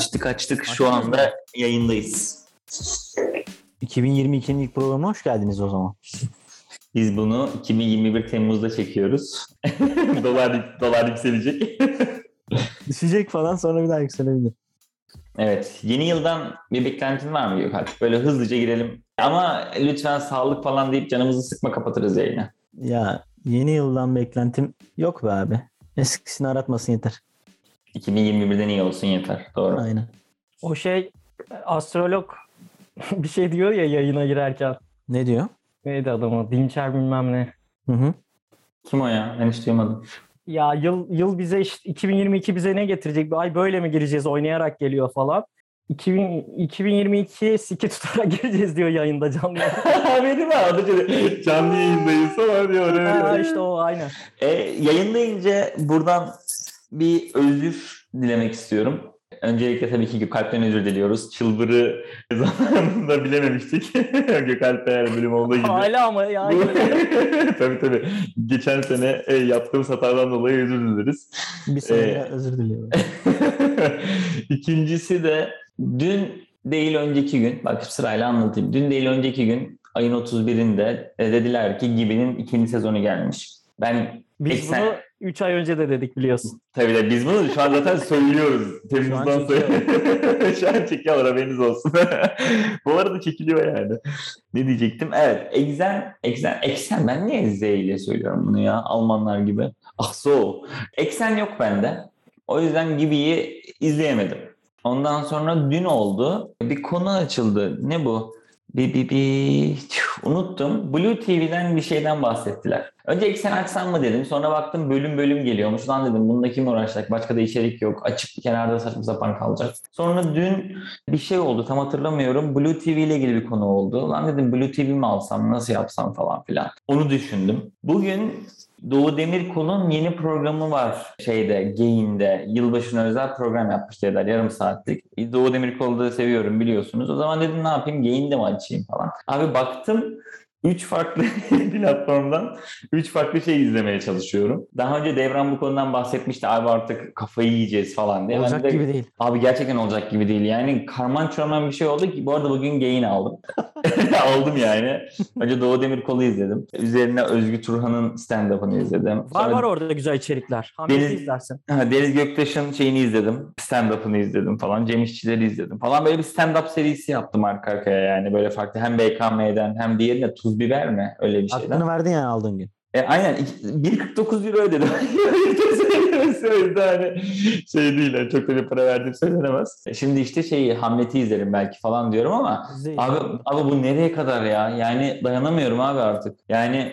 Açtık açtık şu anda yayındayız. 2022'nin ilk programına hoş geldiniz o zaman. Biz bunu 2021 Temmuz'da çekiyoruz. dolar dolar yükselecek. Düşecek falan sonra bir daha yükselebilir. evet. Yeni yıldan bir beklentin var mı Gökhan? Böyle hızlıca girelim. Ama lütfen sağlık falan deyip canımızı sıkma kapatırız yayını. Ya yeni yıldan beklentim yok be abi. Eskisini aratmasın yeter. 2021'den iyi olsun yeter. Doğru. Aynen. O şey astrolog bir şey diyor ya yayına girerken. Ne diyor? Neydi adamı? Dinçer bilmem ne. Hı hı. Kim o ya? Ben hiç duymadım. Ya yıl yıl bize işte 2022 bize ne getirecek? Ay böyle mi gireceğiz? Oynayarak geliyor falan. 2000, 2022'ye siki tutarak gireceğiz diyor yayında canlı. Benim mi? Adı şöyle, canlı yayındayız falan diyor. ha, işte o aynen. E, yayındayınca buradan bir özür dilemek istiyorum. Öncelikle tabii ki Gökalp'ten özür diliyoruz. Çılbırı zamanında bilememiştik. Gökalp eğer bölüm olduğu gibi. Hala ama ya. tabii tabii. Geçen sene e, yaptığımız hatadan dolayı özür dileriz. Bir sene Ee, özür diliyorum. İkincisi de dün değil önceki gün, bak sırayla anlatayım. Dün değil önceki gün ayın 31'inde e, dediler ki Gibi'nin ikinci sezonu gelmiş. Ben Biz Eksen- bunu 3 ay önce de dedik biliyorsun. Tabii de biz bunu şu an zaten söylüyoruz. Temmuz'dan sonra. şu an çekiyorlar haberiniz olsun. Bu arada çekiliyor yani. Ne diyecektim? Evet. Exen, Exen, Exen ben niye Z ile söylüyorum bunu ya? Almanlar gibi. Ah so. Exen yok bende. O yüzden Gibi'yi izleyemedim. Ondan sonra dün oldu. Bir konu açıldı. Ne bu? Bir, bir, bir... Unuttum. Blue TV'den bir şeyden bahsettiler. Önce eksen açsam mı dedim. Sonra baktım bölüm bölüm geliyormuş. Lan dedim bunda kim uğraşacak? Başka da içerik yok. Açık kenarda saçma sapan kalacak. Sonra dün bir şey oldu. Tam hatırlamıyorum. Blue TV ile ilgili bir konu oldu. Lan dedim Blue TV mi alsam? Nasıl yapsam falan filan. Onu düşündüm. Bugün Doğu Demirkol'un yeni programı var şeyde, Gayin'de. Yılbaşına özel program yapmış dediler yarım saatlik. Doğu Demirkol'u da seviyorum biliyorsunuz. O zaman dedim ne yapayım Gayin'de mi açayım falan. Abi baktım 3 farklı platformdan 3 farklı şey izlemeye çalışıyorum. Daha önce Devran bu konudan bahsetmişti. Abi artık kafayı yiyeceğiz falan diye. Olacak de- gibi değil. Abi gerçekten olacak gibi değil. Yani karman çorman bir şey oldu ki bu arada bugün Gain aldım. aldım yani. Önce Doğu Demirkol'u izledim. Üzerine Özgü Turhan'ın stand-up'ını izledim. Var Sonra- var orada güzel içerikler. Hamlet'i Deniz- izlersin. Ha, Deniz Göktaş'ın şeyini izledim. Stand-up'ını izledim falan. Cem İşçileri izledim falan. Böyle bir stand-up serisi yaptım arka arkaya yani. Böyle farklı hem BKM'den hem diğerine tuz biber mi? Öyle bir şeyden. Aklını verdin yani aldığın gün. E, aynen. İki- 1.49 euro ödedim. Söyledi hani şey değil. yani çok da bir para verdim söylenemez. E, Şimdi işte şeyi Hamlet'i izlerim belki falan diyorum ama. Abi, abi bu nereye kadar ya? Yani dayanamıyorum abi artık. Yani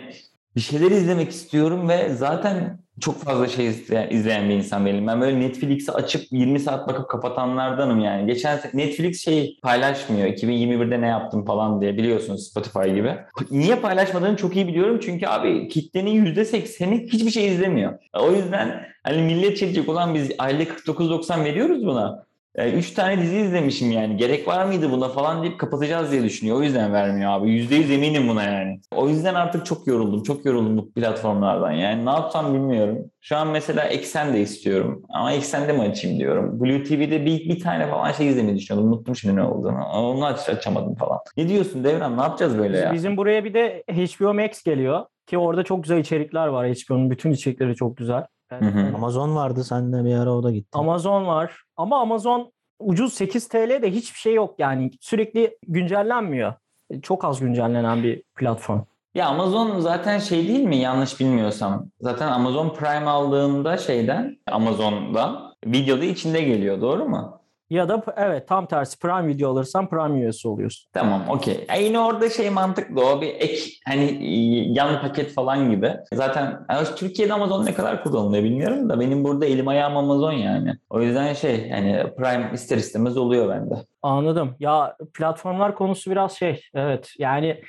bir şeyler izlemek istiyorum ve zaten çok fazla şey izleyen, izleyen bir insan değilim. Ben böyle Netflix'i açıp 20 saat bakıp kapatanlardanım yani. Geçen Netflix şey paylaşmıyor. 2021'de ne yaptım falan diye biliyorsunuz Spotify gibi. Niye paylaşmadığını çok iyi biliyorum. Çünkü abi kitlenin %80'i hiçbir şey izlemiyor. O yüzden hani millet çekecek olan biz aylık 49.90 veriyoruz buna. E, Üç tane dizi izlemişim yani. Gerek var mıydı buna falan deyip kapatacağız diye düşünüyor. O yüzden vermiyor abi. Yüzde yüz eminim buna yani. O yüzden artık çok yoruldum. Çok yoruldum bu platformlardan. Yani ne yapsam bilmiyorum. Şu an mesela Eksen de istiyorum. Ama Eksen'de mi açayım diyorum. Blue TV'de bir, bir tane falan şey izlemeyi düşünüyordum. Unuttum şimdi ne olduğunu. Onu aç, açamadım falan. Ne diyorsun Devran? Ne yapacağız böyle ya? Bizim buraya bir de HBO Max geliyor. Ki orada çok güzel içerikler var. HBO'nun bütün içerikleri çok güzel. Hı hı. Amazon vardı sende bir ara o da gitti. Amazon var. Ama Amazon ucuz 8 TL de hiçbir şey yok yani. Sürekli güncellenmiyor. Çok az güncellenen bir platform. Ya Amazon zaten şey değil mi yanlış bilmiyorsam. Zaten Amazon Prime aldığında şeyden Amazon'dan videoda içinde geliyor doğru mu? Ya da evet tam tersi Prime Video alırsan Prime üyesi oluyorsun. Tamam okey. E yine orada şey mantıklı o bir ek hani yan paket falan gibi. Zaten yani Türkiye'de Amazon ne kadar kullanılıyor bilmiyorum da benim burada elim ayağım Amazon yani. O yüzden şey yani Prime ister istemez oluyor bende. Anladım. Ya platformlar konusu biraz şey. Evet yani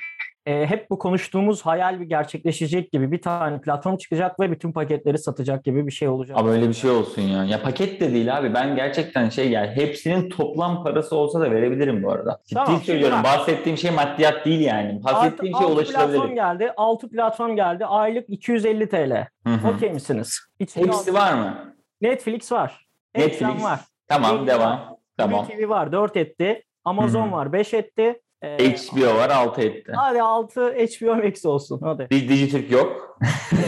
e, hep bu konuştuğumuz hayal bir gerçekleşecek gibi bir tane platform çıkacak ve bütün paketleri satacak gibi bir şey olacak. Abi öyle bir şey olsun ya. Ya paket de değil abi. Ben gerçekten şey yani hepsinin toplam parası olsa da verebilirim bu arada. Ciddi Tamam, söylüyorum. bak. Bahsettiğim şey maddiyat değil yani. Bahsettiğim şey platform ulaşılabilir. geldi. 6 platform geldi. Aylık 250 TL. Okey misiniz? İçinde Hepsi var mı? Netflix var. Netflix. Ekran var. Tamam Disney devam. var. Tamam. TV var 4 etti. Amazon Hı hı. var 5 etti. Ee, HBO var 6 etti. Hadi 6 HBO Max olsun hadi. Di- Dijitürk yok.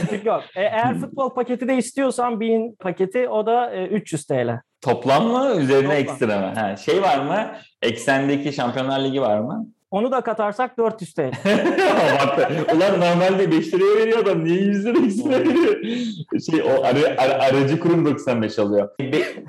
Çünkü yok. E, eğer futbol paketi de istiyorsan bin paketi o da e, 300 TL. Toplam mı? Üzerine Toplam. ekstra mı? Ha, şey var mı? Eksendeki Şampiyonlar Ligi var mı? Onu da katarsak 400 TL. Ulan normalde 5 liraya veriyor adam. Niye 100 lira ekstra veriyor? Şey, o arı, arı- aracı kurum 95 alıyor. Be-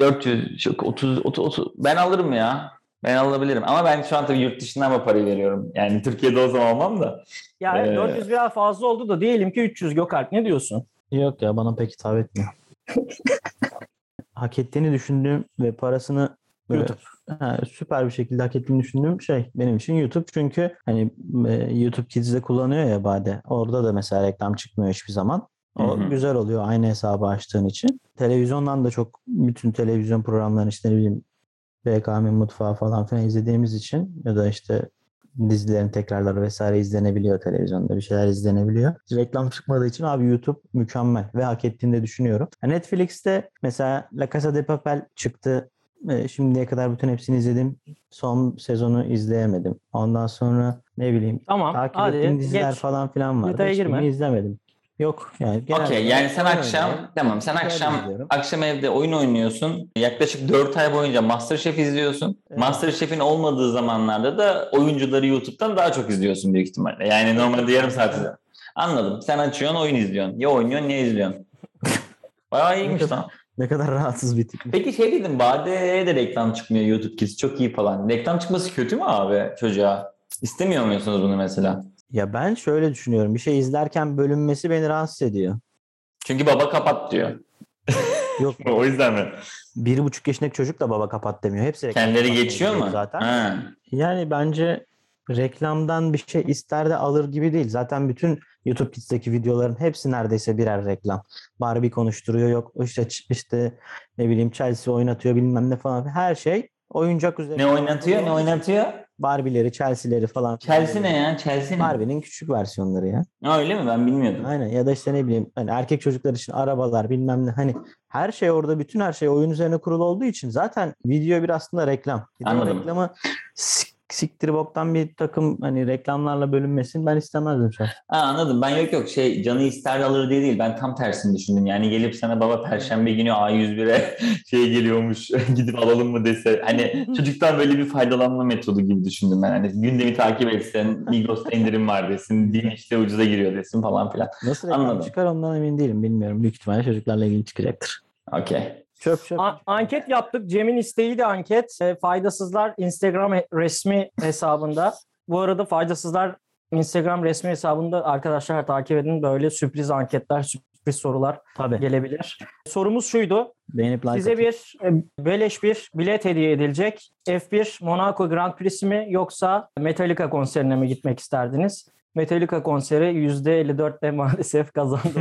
400, çok 30, 30, 30. Ben alırım ya. Ben alabilirim. Ama ben şu an tabii yurt dışından mı parayı veriyorum? Yani Türkiye'de o zaman almam da. Ya evet, Ee, 400 biraz fazla oldu da diyelim ki 300 Gökalp ne diyorsun? Yok ya bana pek hitap etmiyor. hak ettiğini düşündüğüm ve parasını böyle, YouTube. ha, süper bir şekilde hak ettiğini düşündüğüm şey benim için YouTube. Çünkü hani e, YouTube Kids'de kullanıyor ya Bade. Orada da mesela reklam çıkmıyor hiçbir zaman. O Hı hı. güzel oluyor aynı hesabı açtığın için. Televizyondan da çok bütün televizyon programlarını işte ne bileyim BKM Mutfağı falan filan izlediğimiz için ya da işte dizilerin tekrarları vesaire izlenebiliyor televizyonda bir şeyler izlenebiliyor. Reklam çıkmadığı için abi YouTube mükemmel ve hak ettiğini de düşünüyorum. Netflix'te mesela La Casa de Papel çıktı. E, Şimdiye kadar bütün hepsini izledim. Son sezonu izleyemedim. Ondan sonra ne bileyim Tamam takip hadi ettiğim diziler geç. falan filan vardı. Detaya Hiçbirini girme. izlemedim. Yok yani. genelde Okey yani sen akşam oynuyorum. tamam sen Şöyle akşam izliyorum. akşam evde oyun oynuyorsun. Yaklaşık 4 ay boyunca MasterChef izliyorsun. Evet. MasterChef'in olmadığı zamanlarda da oyuncuları YouTube'dan daha çok izliyorsun büyük ihtimalle. Yani normalde yarım saat izliyorsun. Anladım. Sen açıyorsun oyun izliyorsun. Ya oynuyorsun ya izliyorsun. Bayağı iyiymiş lan. Ne kadar rahatsız bir tip. Peki şey dedim Bade'ye de reklam çıkmıyor YouTube Kids çok iyi falan. Reklam çıkması kötü mü abi çocuğa? İstemiyor musunuz bunu mesela? Ya ben şöyle düşünüyorum. Bir şey izlerken bölünmesi beni rahatsız ediyor. Çünkü baba kapat diyor. Yok o yüzden mi? bir buçuk yaşındaki çocuk da baba kapat demiyor. Hepsi Kendileri geçiyor mu? Zaten. Ha. Yani bence reklamdan bir şey ister de alır gibi değil. Zaten bütün YouTube Kids'teki videoların hepsi neredeyse birer reklam. Barbie konuşturuyor yok işte işte ne bileyim Chelsea oynatıyor bilmem ne falan. Her şey oyuncak üzerine. Ne oynatıyor? Ne oynatıyor? Barbie'leri, Chelsea'leri falan. Chelsea ne ya? Chelsea ne? Barbie'nin küçük versiyonları ya. Ha, öyle mi? Ben bilmiyordum. Aynen ya da işte ne bileyim hani erkek çocuklar için arabalar bilmem ne hani her şey orada bütün her şey oyun üzerine kurulu olduğu için zaten video bir aslında reklam. Bir de o Anladım. reklamı siktir boktan bir takım hani reklamlarla bölünmesini ben istemezdim şu an. Ha, anladım. Ben yok yok şey canı ister alır diye değil. Ben tam tersini düşündüm. Yani gelip sana baba perşembe günü A101'e şey geliyormuş gidip alalım mı dese. Hani çocuktan böyle bir faydalanma metodu gibi düşündüm ben. Hani gündemi takip etsen Migros'ta indirim var desin. Din işte ucuza giriyor desin falan filan. Nasıl reklam Anladım. çıkar ondan emin değilim bilmiyorum. Büyük ihtimalle çocuklarla ilgili çıkacaktır. Okey. Çöp çöp. A- anket yaptık. Cem'in isteği de anket. E, faydasızlar Instagram resmi hesabında. Bu arada faydasızlar Instagram resmi hesabında arkadaşlar takip edin. Böyle sürpriz anketler, sürpriz sorular Tabii. gelebilir. Sorumuz şuydu. Beğenip like Size atın. bir e, beleş bir bilet hediye edilecek. F1 Monaco Grand Prix'si mi yoksa Metallica konserine mi gitmek isterdiniz? Metallica konseri %54'le maalesef kazandı.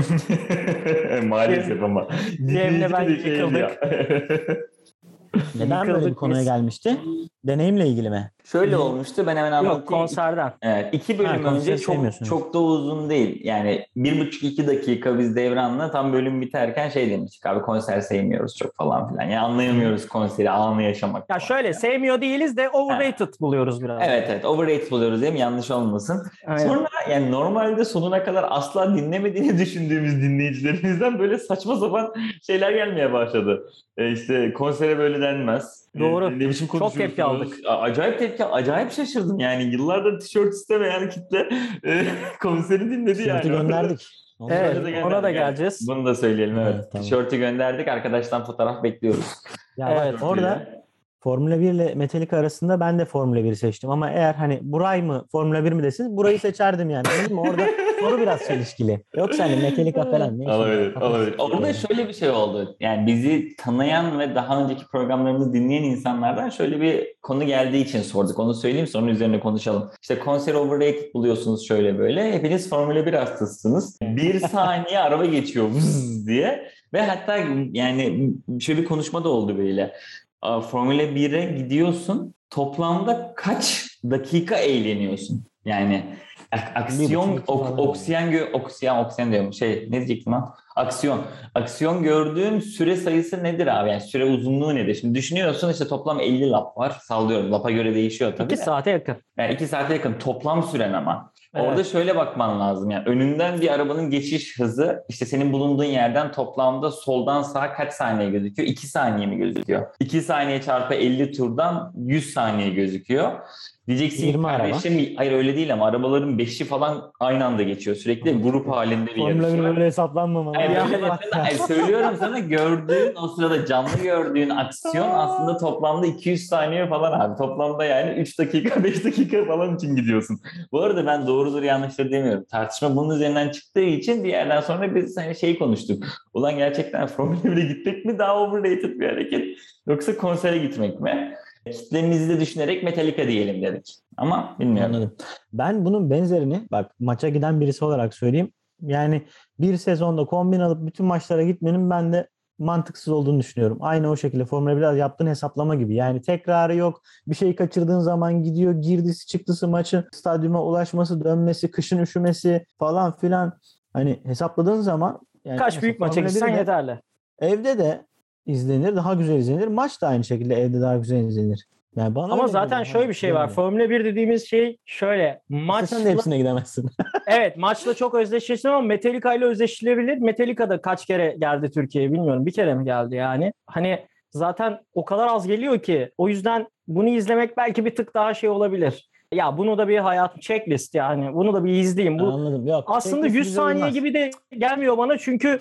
Maalesef ama. Cem'le ben yıkıldık. Neden böyle bir konuya gelmişti? Deneyimle ilgili mi? Şöyle olmuştu ben hemen anlatayım. Yok konserden. Evet, iki bölüm Ha, önce çok çok da uzun değil. Yani bir buçuk iki dakika biz devranla tam bölüm biterken şey demiştik abi konser sevmiyoruz çok falan filan. Yani anlayamıyoruz konseri, anı yaşamak. Ya şöyle yani. sevmiyor değiliz de overrated buluyoruz biraz. Evet evet overrated buluyoruz değil mi? Yanlış olmasın. Aynen. Sonra yani normalde sonuna kadar asla dinlemediğini düşündüğümüz dinleyicilerimizden böyle saçma sapan şeyler gelmeye başladı. E işte konsere böyle denmez. Doğru. E, ne biçim Çok tepki aldık. Acayip tepki, acayip şaşırdım yani. Yıllardır tişört istemeyen kitle e, konseri dinledi Tişörtü yani. gönderdik. Onu Evet, söyledik. ona da yani. geleceğiz. Bunu da söyleyelim evet. Evet, tamam. Tişörtü gönderdik. Arkadaştan fotoğraf bekliyoruz. Ya Evet. orada Formula 1 ile Metallica arasında ben de Formula 1'i seçtim. Ama eğer hani Buray mı Formula 1 mi desiniz burayı seçerdim yani. Anladın mı? Orada soru biraz çelişkili. Yoksa hani Metallica falan ne? Olabilir, olabilir. Orada şöyle bir şey oldu. Yani bizi tanıyan ve daha önceki programlarımızı dinleyen insanlardan şöyle bir konu geldiği için sorduk. Onu söyleyeyim sonra üzerine konuşalım. İşte konser overrated buluyorsunuz şöyle böyle. Hepiniz Formula 1 hastasısınız. Bir saniye araba geçiyor vız diye. Ve hatta yani şöyle bir konuşma da oldu böyle. Aa, Formula 1'e gidiyorsun. Toplamda kaç dakika eğleniyorsun? Yani aksiyon, ok- oksijen, gö- oksijen, oksijen diyorum. Şey ne diyecektim lan? Aksiyon. Aksiyon gördüğün süre sayısı nedir abi? Yani süre uzunluğu nedir? Şimdi düşünüyorsun işte toplam 50 lap var. Sallıyorum. Lapa göre değişiyor tabii. 2 de. saate yakın. Yani 2 saate yakın toplam süren ama. Evet. Orada şöyle bakman lazım yani önünden bir arabanın geçiş hızı işte senin bulunduğun yerden toplamda soldan sağa kaç saniye gözüküyor? 2 saniye mi gözüküyor? 2 saniye çarpı 50 turdan 100 saniye gözüküyor. Diyeceksin ki 20 araba. kardeşim hayır öyle değil ama arabaların 5'i falan aynı anda geçiyor. Sürekli grup halinde bir Formula yarış 1 var. böyle hesaplanmamalı. Hayır, Ya, öyle evet. mesela- hayır, söylüyorum sana gördüğün o sırada canlı gördüğün aksiyon aslında toplamda 200 saniye falan abi. Toplamda yani 3 dakika 5 dakika falan için gidiyorsun. Bu arada ben doğrudur yanlıştır demiyorum. Tartışma bunun üzerinden çıktığı için bir yerden sonra biz hani şey konuştuk. Ulan gerçekten Formula 1'e gitmek mi daha overrated bir hareket yoksa konsere gitmek mi? Kitlemizi de düşünerek Metallica diyelim dedik. Ama bilmiyorum. Anladım. Ben bunun benzerini bak maça giden birisi olarak söyleyeyim. Yani bir sezonda kombin alıp bütün maçlara gitmenin ben de mantıksız olduğunu düşünüyorum. Aynı o şekilde Formula 1'de yaptığın hesaplama gibi. Yani tekrarı yok. Bir şeyi kaçırdığın zaman gidiyor girdisi çıktısı maçın stadyuma ulaşması, dönmesi, kışın üşümesi falan filan. Hani hesapladığın zaman yani Kaç büyük maça gitsen 1'de yeterli. Evde de izlenir, daha güzel izlenir. Maç da aynı şekilde evde daha güzel izlenir. Yani bana Ama zaten şöyle bir şey var. Formula 1 dediğimiz şey şöyle. Maç Sen de hepsine gidemezsin. Evet maçla çok özdeşleşti ama Metallica ile özdeşleşilebilir. Metallica da kaç kere geldi Türkiye'ye bilmiyorum. Bir kere mi geldi yani? Hani zaten o kadar az geliyor ki. O yüzden bunu izlemek belki bir tık daha şey olabilir. Ya bunu da bir hayat checklist yani. Bunu da bir izleyeyim. Bu Anladım. Yok. aslında checklist 100 bize saniye uymaz. gibi de gelmiyor bana çünkü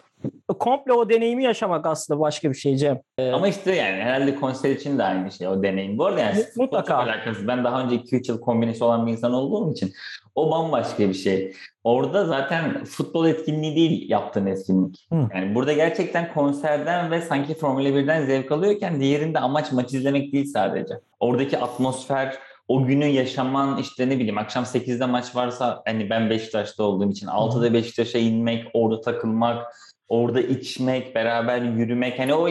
komple o deneyimi yaşamak aslında başka bir şey Cem. Ama işte yani herhalde konser için de aynı şey o deneyim. Bu arada yani mutlaka. çok alakasız. Ben daha önce 2-3 yıl kombinesi olan bir insan olduğum için o bambaşka bir şey. Orada zaten futbol etkinliği değil yaptığın etkinlik. Hı. Yani burada gerçekten konserden ve sanki Formula 1'den zevk alıyorken diğerinde amaç maç izlemek değil sadece. Oradaki atmosfer, o günü yaşaman işte ne bileyim akşam 8'de maç varsa hani ben Beşiktaş'ta olduğum için 6'da Beşiktaş'a inmek, orada takılmak, orada içmek, beraber yürümek. Hani o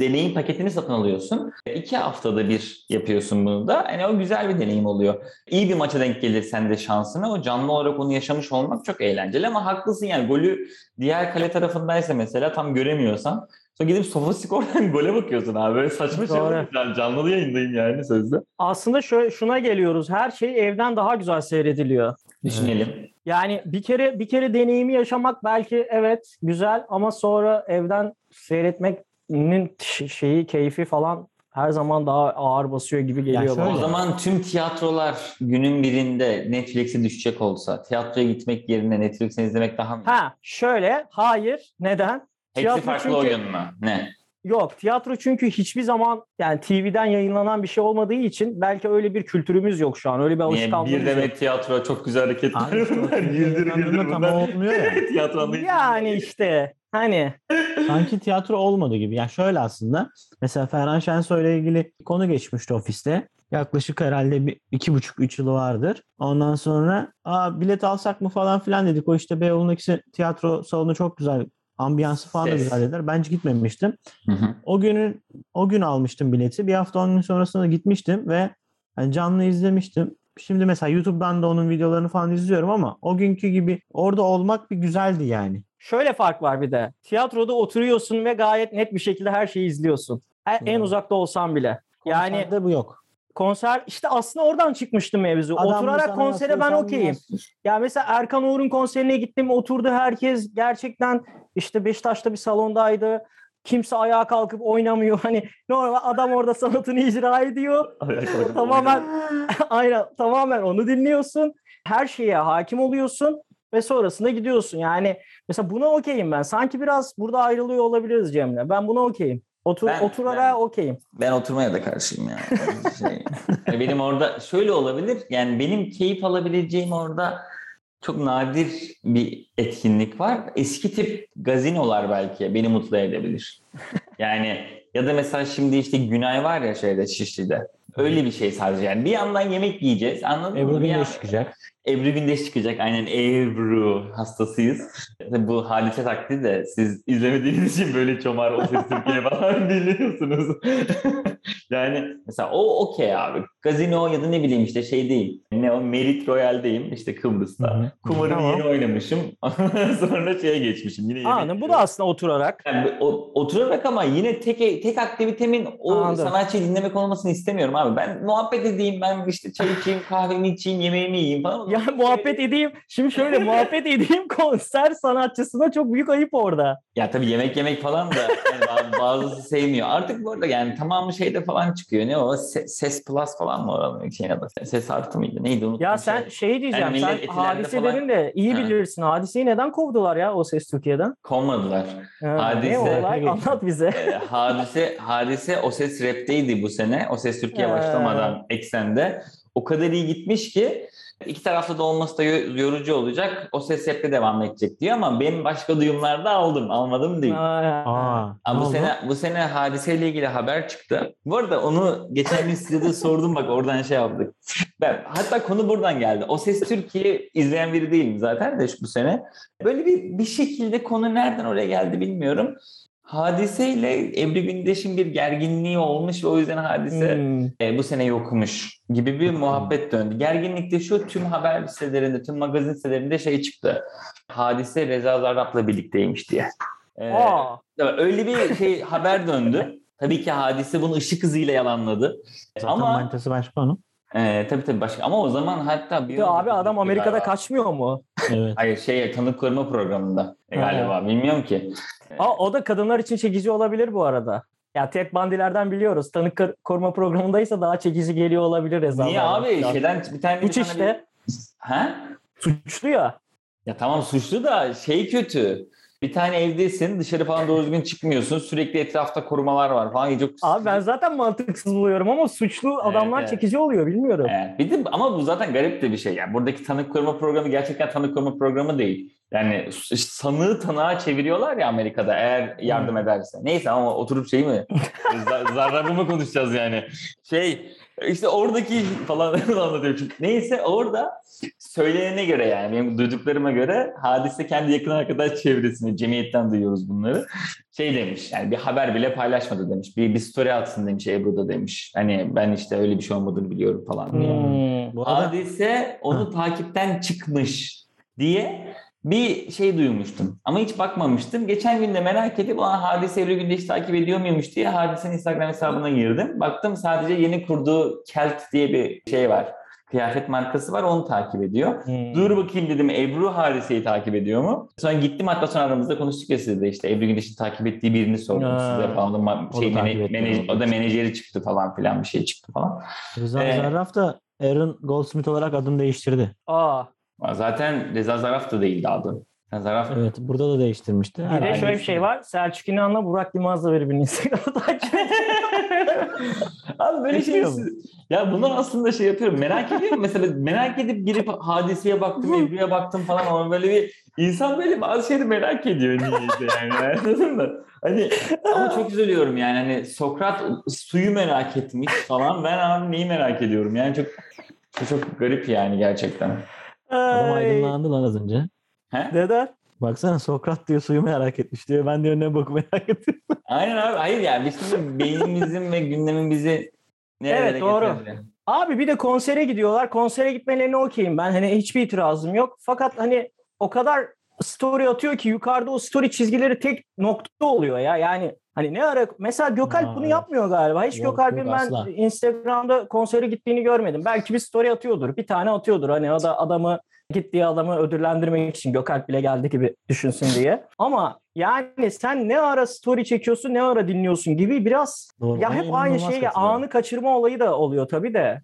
deneyim paketini satın alıyorsun. İki haftada bir yapıyorsun bunu da. Hani o güzel bir deneyim oluyor. İyi bir maça denk gelirsen de şansına o canlı olarak onu yaşamış olmak çok eğlenceli ama haklısın yani golü diğer kale tarafındaysa mesela tam göremiyorsan sonra gidip Sofascore'dan gole bakıyorsun abi. Böyle saçma şey. Yani canlı yayındayım yani sözde. Aslında şöyle şuna geliyoruz. Her şey evden daha güzel seyrediliyor. Düşünelim. Yani bir kere bir kere deneyimi yaşamak belki evet güzel ama sonra evden seyretmenin şeyi keyfi falan her zaman daha ağır basıyor gibi geliyor şöyle- bana. O zaman tüm tiyatrolar günün birinde Netflix'e düşecek olsa tiyatroya gitmek yerine Netflix'e izlemek daha mı? Ha şöyle hayır neden? Hepsi farklı çünkü- oyun mu? Ne? Yok tiyatro çünkü hiçbir zaman yani TV'den yayınlanan bir şey olmadığı için belki öyle bir kültürümüz yok şu an. Öyle bir alışkanlığımız Bir yok. demet tiyatro çok güzel hareketler bunlar. Güldür güldür tam olmuyor ya. Tiyatro anlayışı. Yani işte hani Sanki tiyatro olmadı gibi. Yani şöyle aslında. Mesela Ferhan Şensoy ile ilgili konu geçmişti ofiste. Yaklaşık herhalde bir iki buçuk üç yılı vardır. Ondan sonra Aa, bilet alsak mı falan filan dedik. O işte Beyoğlu'ndaki tiyatro salonu çok güzel. Ambiyansı falan da güzel dediler. Ben hiç gitmemiştim. Hı hı. O günün o gün almıştım bileti. Bir hafta on gün sonrasında gitmiştim ve yani canlı izlemiştim. Şimdi mesela YouTube'dan da onun videolarını falan izliyorum ama o günkü gibi orada olmak bir güzeldi yani. şöyle fark var bir de. Tiyatroda oturuyorsun ve gayet net bir şekilde her şeyi izliyorsun. En, en Hmm. uzakta olsan bile. Yani bu yok. Konser işte aslında oradan çıkmıştı mevzu. Adam Oturarak konsere ben okeyim. Ya mesela Erkan Uğur'un konserine gittim oturdu herkes gerçekten işte Beşiktaş'ta bir salondaydı. Kimse ayağa kalkıp oynamıyor. Hani normal adam orada sanatını icra ediyor. tamamen aynen tamamen onu dinliyorsun. Her şeye hakim oluyorsun ve sonrasında gidiyorsun. Yani mesela buna okeyim ben. Sanki biraz burada ayrılıyor olabiliriz Cem'le. Ben buna okeyim. Otur, Ben- oturarak ben- okeyim. Ben oturmaya da karşıyım ya. Şey, yani benim orada şöyle olabilir. Yani benim keyif alabileceğim orada çok nadir bir etkinlik var. Eski tip gazinolar belki beni mutlu edebilir. Yani ya da mesela şimdi işte Günay var ya şeyde Şişli'de. Öyle bir şey sadece yani. Bir yandan yemek yiyeceğiz anladın Ebru mı? Yan- Gündeş çıkacak. Ebru Gündeş çıkacak. Aynen Ebru hastasıyız. Bu hadise taklidi de siz izlemediğiniz için böyle çomar o ses Türkiye falan biliyorsunuz. yani mesela o okey abi. Gazino ya da ne bileyim işte şey değil. Ne o Merit Royal'deyim işte Kıbrıs'ta. Kumarımı Tamam. yeni oynamışım. Sonra şeye geçmişim. Yine yemek Anladım. Bu da aslında oturarak. yani o- oturarak ama yine tek tek aktivitemin o Anladım. sanatçıyı dinlemek olmasını istemiyorum abi. Ben muhabbet edeyim, ben işte çay içeyim, kahvemi içeyim, yemeğimi yiyeyim falan. Ya muhabbet edeyim. Şimdi şöyle muhabbet edeyim konser sanatçısına çok büyük ayıp orada. Ya tabii yemek yemek falan da yani ba- bazısı sevmiyor. Artık bu arada yani tamamı şeyde falan çıkıyor. Ne o? Se- Ses Plus falan mı oranın şeyin adı? Ses artı mıydı? Neydi unuttum. Ya şey. sen şey diyeceğim. Yani sen hadiselerin falan- de iyi Ha. bilirsin. Hadiseyi neden kovdular ya o ses Türkiye'den? Kovmadılar. Ha, Hadise- Ne olay? Anlat bize. Ee, hadise hadise o ses rapteydi bu sene. O ses Türkiye Ha. Başlamadan eksende. O kadar iyi gitmiş ki iki tarafta da olması da yo- yorucu olacak. O ses rapte devam edecek diyor ama benim başka duyumlarda aldım. Almadım değil. Aa, Aa, bu oldu? sene bu sene hadiseyle ilgili haber çıktı. Bu arada onu geçen gün size de sordum bak oradan şey yaptık. Ben hatta konu buradan geldi. O Ses Türkiye izleyen biri değilim zaten de şu- bu sene. Böyle bir bir şekilde konu nereden oraya geldi bilmiyorum. Hadiseyle Ebru Gündeş'in bir gerginliği olmuş ve o yüzden hadise hmm. e, bu sene yokmuş gibi bir muhabbet döndü. Gerginlik de şu tüm haber sitelerinde, tüm magazin sitelerinde şey çıktı. Hadise Reza Zarrab'la birlikteymiş diye. E, Aa, Öyle bir şey haber döndü. Tabii ki hadise bunu ışık hızıyla yalanladı. Zaten ama manitası başka onun. E, tabii tabii başka ama o zaman hatta bir de abi adam Amerika'da galiba. kaçmıyor mu? Evet. Hayır şey tanık koruma programında e, Ha. galiba bilmiyorum ki. Aa, o da kadınlar için çekici olabilir bu arada. Ya tek bandilerden biliyoruz. Tanık kor- koruma programındaysa daha çekici geliyor olabilir Reza. Niye abi şeyden bir tane Suç işte. bir- Ha? Suçlu ya. Ya tamam suçlu da şey kötü. Bir tane evdesin dışarı falan doğru düzgün çıkmıyorsun. Sürekli etrafta korumalar var falan. Çok Abi ben zaten mantıksız buluyorum ama suçlu adamlar evet. çekici oluyor bilmiyorum. Evet. Bir de ama bu zaten garip de bir şey. Yani buradaki tanık koruma programı gerçekten tanık koruma programı değil. Yani sanığı tanığa çeviriyorlar ya Amerika'da eğer yardım ederse. Neyse ama oturup şey mi? Z- zararı mı konuşacağız yani? Şey işte oradaki falan anlatıyorum. Çünkü Neyse orada söylenene göre yani benim duyduklarıma göre hadise kendi yakın arkadaş çevresine cemiyetten duyuyoruz bunları. Şey demiş yani bir haber bile paylaşmadı demiş. Bir, bir story atsın demiş Ebru da demiş. Hani ben işte öyle bir şey olmadığını biliyorum falan diye. Hmm. Bu arada Hadise onu takipten çıkmış diye bir şey duymuştum. Ama hiç bakmamıştım. Geçen gün de merak edip "Aa, Hadise Ebru Gündeş'i takip ediyor muymuş diye Hadise'nin Instagram hesabına girdim. Baktım sadece yeni kurduğu Kelt diye bir şey var. Kıyafet markası var onu takip ediyor. Hmm. Dur bakayım dedim Ebru Hadise'yi takip ediyor mu? Sonra gittim hatta sonra aramızda konuştuk ya sizde işte Ebru Gündeş'in takip ettiği birini sordum Ha. size falan. Da ma- O da Şey, mene- mene- o da menajeri çıktı falan filan bir şey çıktı falan. Rıza Ee, Zarrab da Aaron Goldsmith olarak adını değiştirdi. Aa, Zaten Reza Zaraf da değildi adı. Yani Zaraf Evet burada da değiştirmişti. bir de şöyle bir şey var. Selçuk İnan'la Burak Yılmaz'la birbirini Instagram'da takip. Abi böyle şey ya bunu aslında şey yapıyorum merak ediyorum mesela merak edip girip hadiseye baktım Ebru'ya baktım falan ama böyle bir insan böyle bazı şeyleri merak ediyor niyeyse yani anladın mı? Hani ama çok üzülüyorum yani hani Sokrat suyu merak etmiş falan ben abi neyi merak ediyorum yani çok, çok garip yani gerçekten. Adam Ay. aydınlandı lan az önce. He? Neden? Baksana Sokrat diyor suyu merak etmiş diyor. Ben diyor ne boku merak ediyorum. Aynen abi hayır yani biz şimdi beynimizin ve gündemin bizi nerelere Evet, doğru. getirebilir? Abi bir de konsere gidiyorlar. Konsere gitmelerine okeyim. Ben hani hiçbir itirazım yok. Fakat hani o kadar story atıyor ki yukarıda o story çizgileri tek nokta oluyor ya. Yani hani ne ara mesela Gökalp Aa, bunu evet. yapmıyor galiba. Hiç Yok, Gökalp'in yok, ben asla. Instagram'da konsere gittiğini görmedim. Belki bir story atıyordur. Bir tane atıyordur. Hani o da adamı gittiği adamı ödüllendirmek için Gökalp bile geldi gibi düşünsün diye. Ama yani sen ne ara story çekiyorsun ne ara dinliyorsun gibi biraz Doğru. ya hep aynı şey anı kaçırma olayı da oluyor tabii de.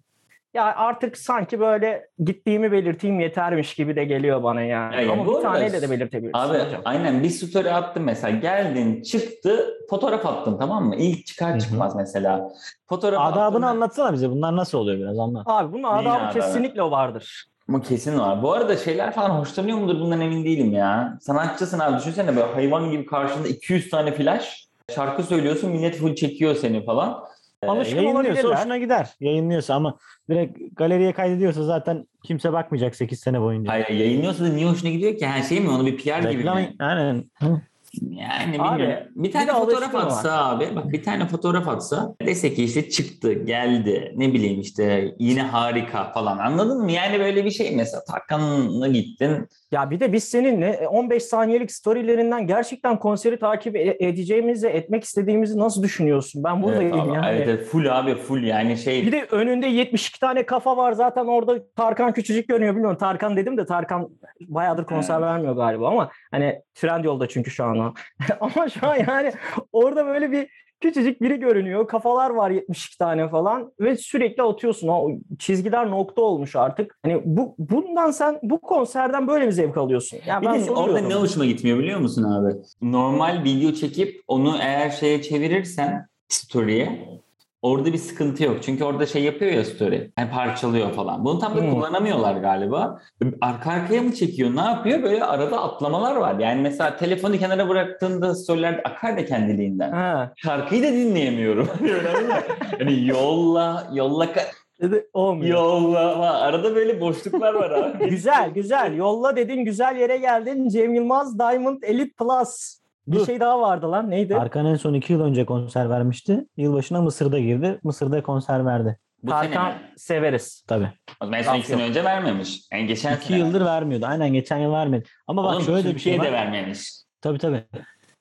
Ya artık sanki böyle gittiğimi belirteyim yetermiş gibi de geliyor bana yani. Ya, ya Ama bu bir taneyle de belirtebilirsin Abi hocam. aynen bir story attım mesela geldin çıktı fotoğraf attın tamam mı? İlk çıkar hı. çıkmaz mesela. Fotoğraf Adabını attın. anlatsana bize. Bunlar nasıl oluyor biraz anlat. Abi bunun Neyin adabı adabı? kesinlikle vardır. Ama kesin var. Bu arada şeyler falan hoşlanıyor mudur bundan emin değilim ya. Sanatçısın abi düşünsene böyle hayvan gibi karşında 200 tane flash. Şarkı söylüyorsun millet full çekiyor seni falan. Ee, Alışkın Yayınlıyorsa olabilirler. hoşuna gider. Yayınlıyorsa ama direkt galeriye kaydediyorsa zaten kimse bakmayacak 8 sene boyunca. Hayır yayınlıyorsa da niye hoşuna gidiyor ki? Her şey mi onu bir PR gibi Reklam, mi? aynen. Hı. Yani Abi, bilmiyorum. bir tane bir fotoğraf atsa abi. Bak bir tane fotoğraf atsa. Dese ki işte çıktı, geldi. Ne bileyim işte yine harika falan. Anladın mı? Yani böyle bir şey mesela Tarkan'la gittin. Ya bir de biz seninle 15 saniyelik storylerinden gerçekten konseri takip e- edeceğimizi, etmek istediğimizi nasıl düşünüyorsun? Ben buradayım Evet abi, yani. evet, evet, full abi full yani şey. Bir de önünde 72 tane kafa var zaten orada Tarkan küçücük görünüyor bilmiyorum. Tarkan dedim de Tarkan bayağıdır konser Evet. vermiyor galiba ama hani Trendyol'da çünkü şu an o. ama şu an yani orada böyle bir küçücük biri görünüyor. Kafalar var 72 tane falan ve sürekli atıyorsun. O çizgiler nokta olmuş artık. Hani bu bundan sen bu konserden böyle bir zevk alıyorsun. Yani Bir ben de orada ne hoşuma gitmiyor biliyor musun abi? Normal video çekip onu eğer şeye çevirirsen story'e orada bir sıkıntı yok. Çünkü orada şey yapıyor ya story. Yani parçalıyor falan. Bunu tam da Hmm. kullanamıyorlar galiba. Arka arkaya mı çekiyor? Ne yapıyor? Böyle arada atlamalar var. Yani mesela telefonu kenara bıraktığında storyler akar da kendiliğinden. Ha, Şarkıyı da dinleyemiyorum. Hani yolla, yolla, dedi, olmuyor. yolla. Arada böyle boşluklar var abi. Güzel güzel. Yolla dedin güzel yere geldin. Cem Yılmaz Diamond Elite Plus. Bir Dur. şey daha vardı lan. Neydi? Arkan en son iki yıl önce konser vermişti. Yılbaşına Mısır'da girdi. Mısır'da konser verdi. Bu sene Tarkan mi? severiz. Tabii. O zaman en son iki sene önce vermemiş. Yani geçen İki sene. yıldır vermiyordu. Aynen geçen yıl vermedi. Ama bak Oğlum, şöyle de bir şey Türkiye'de var. vermemiş. Tabii tabii.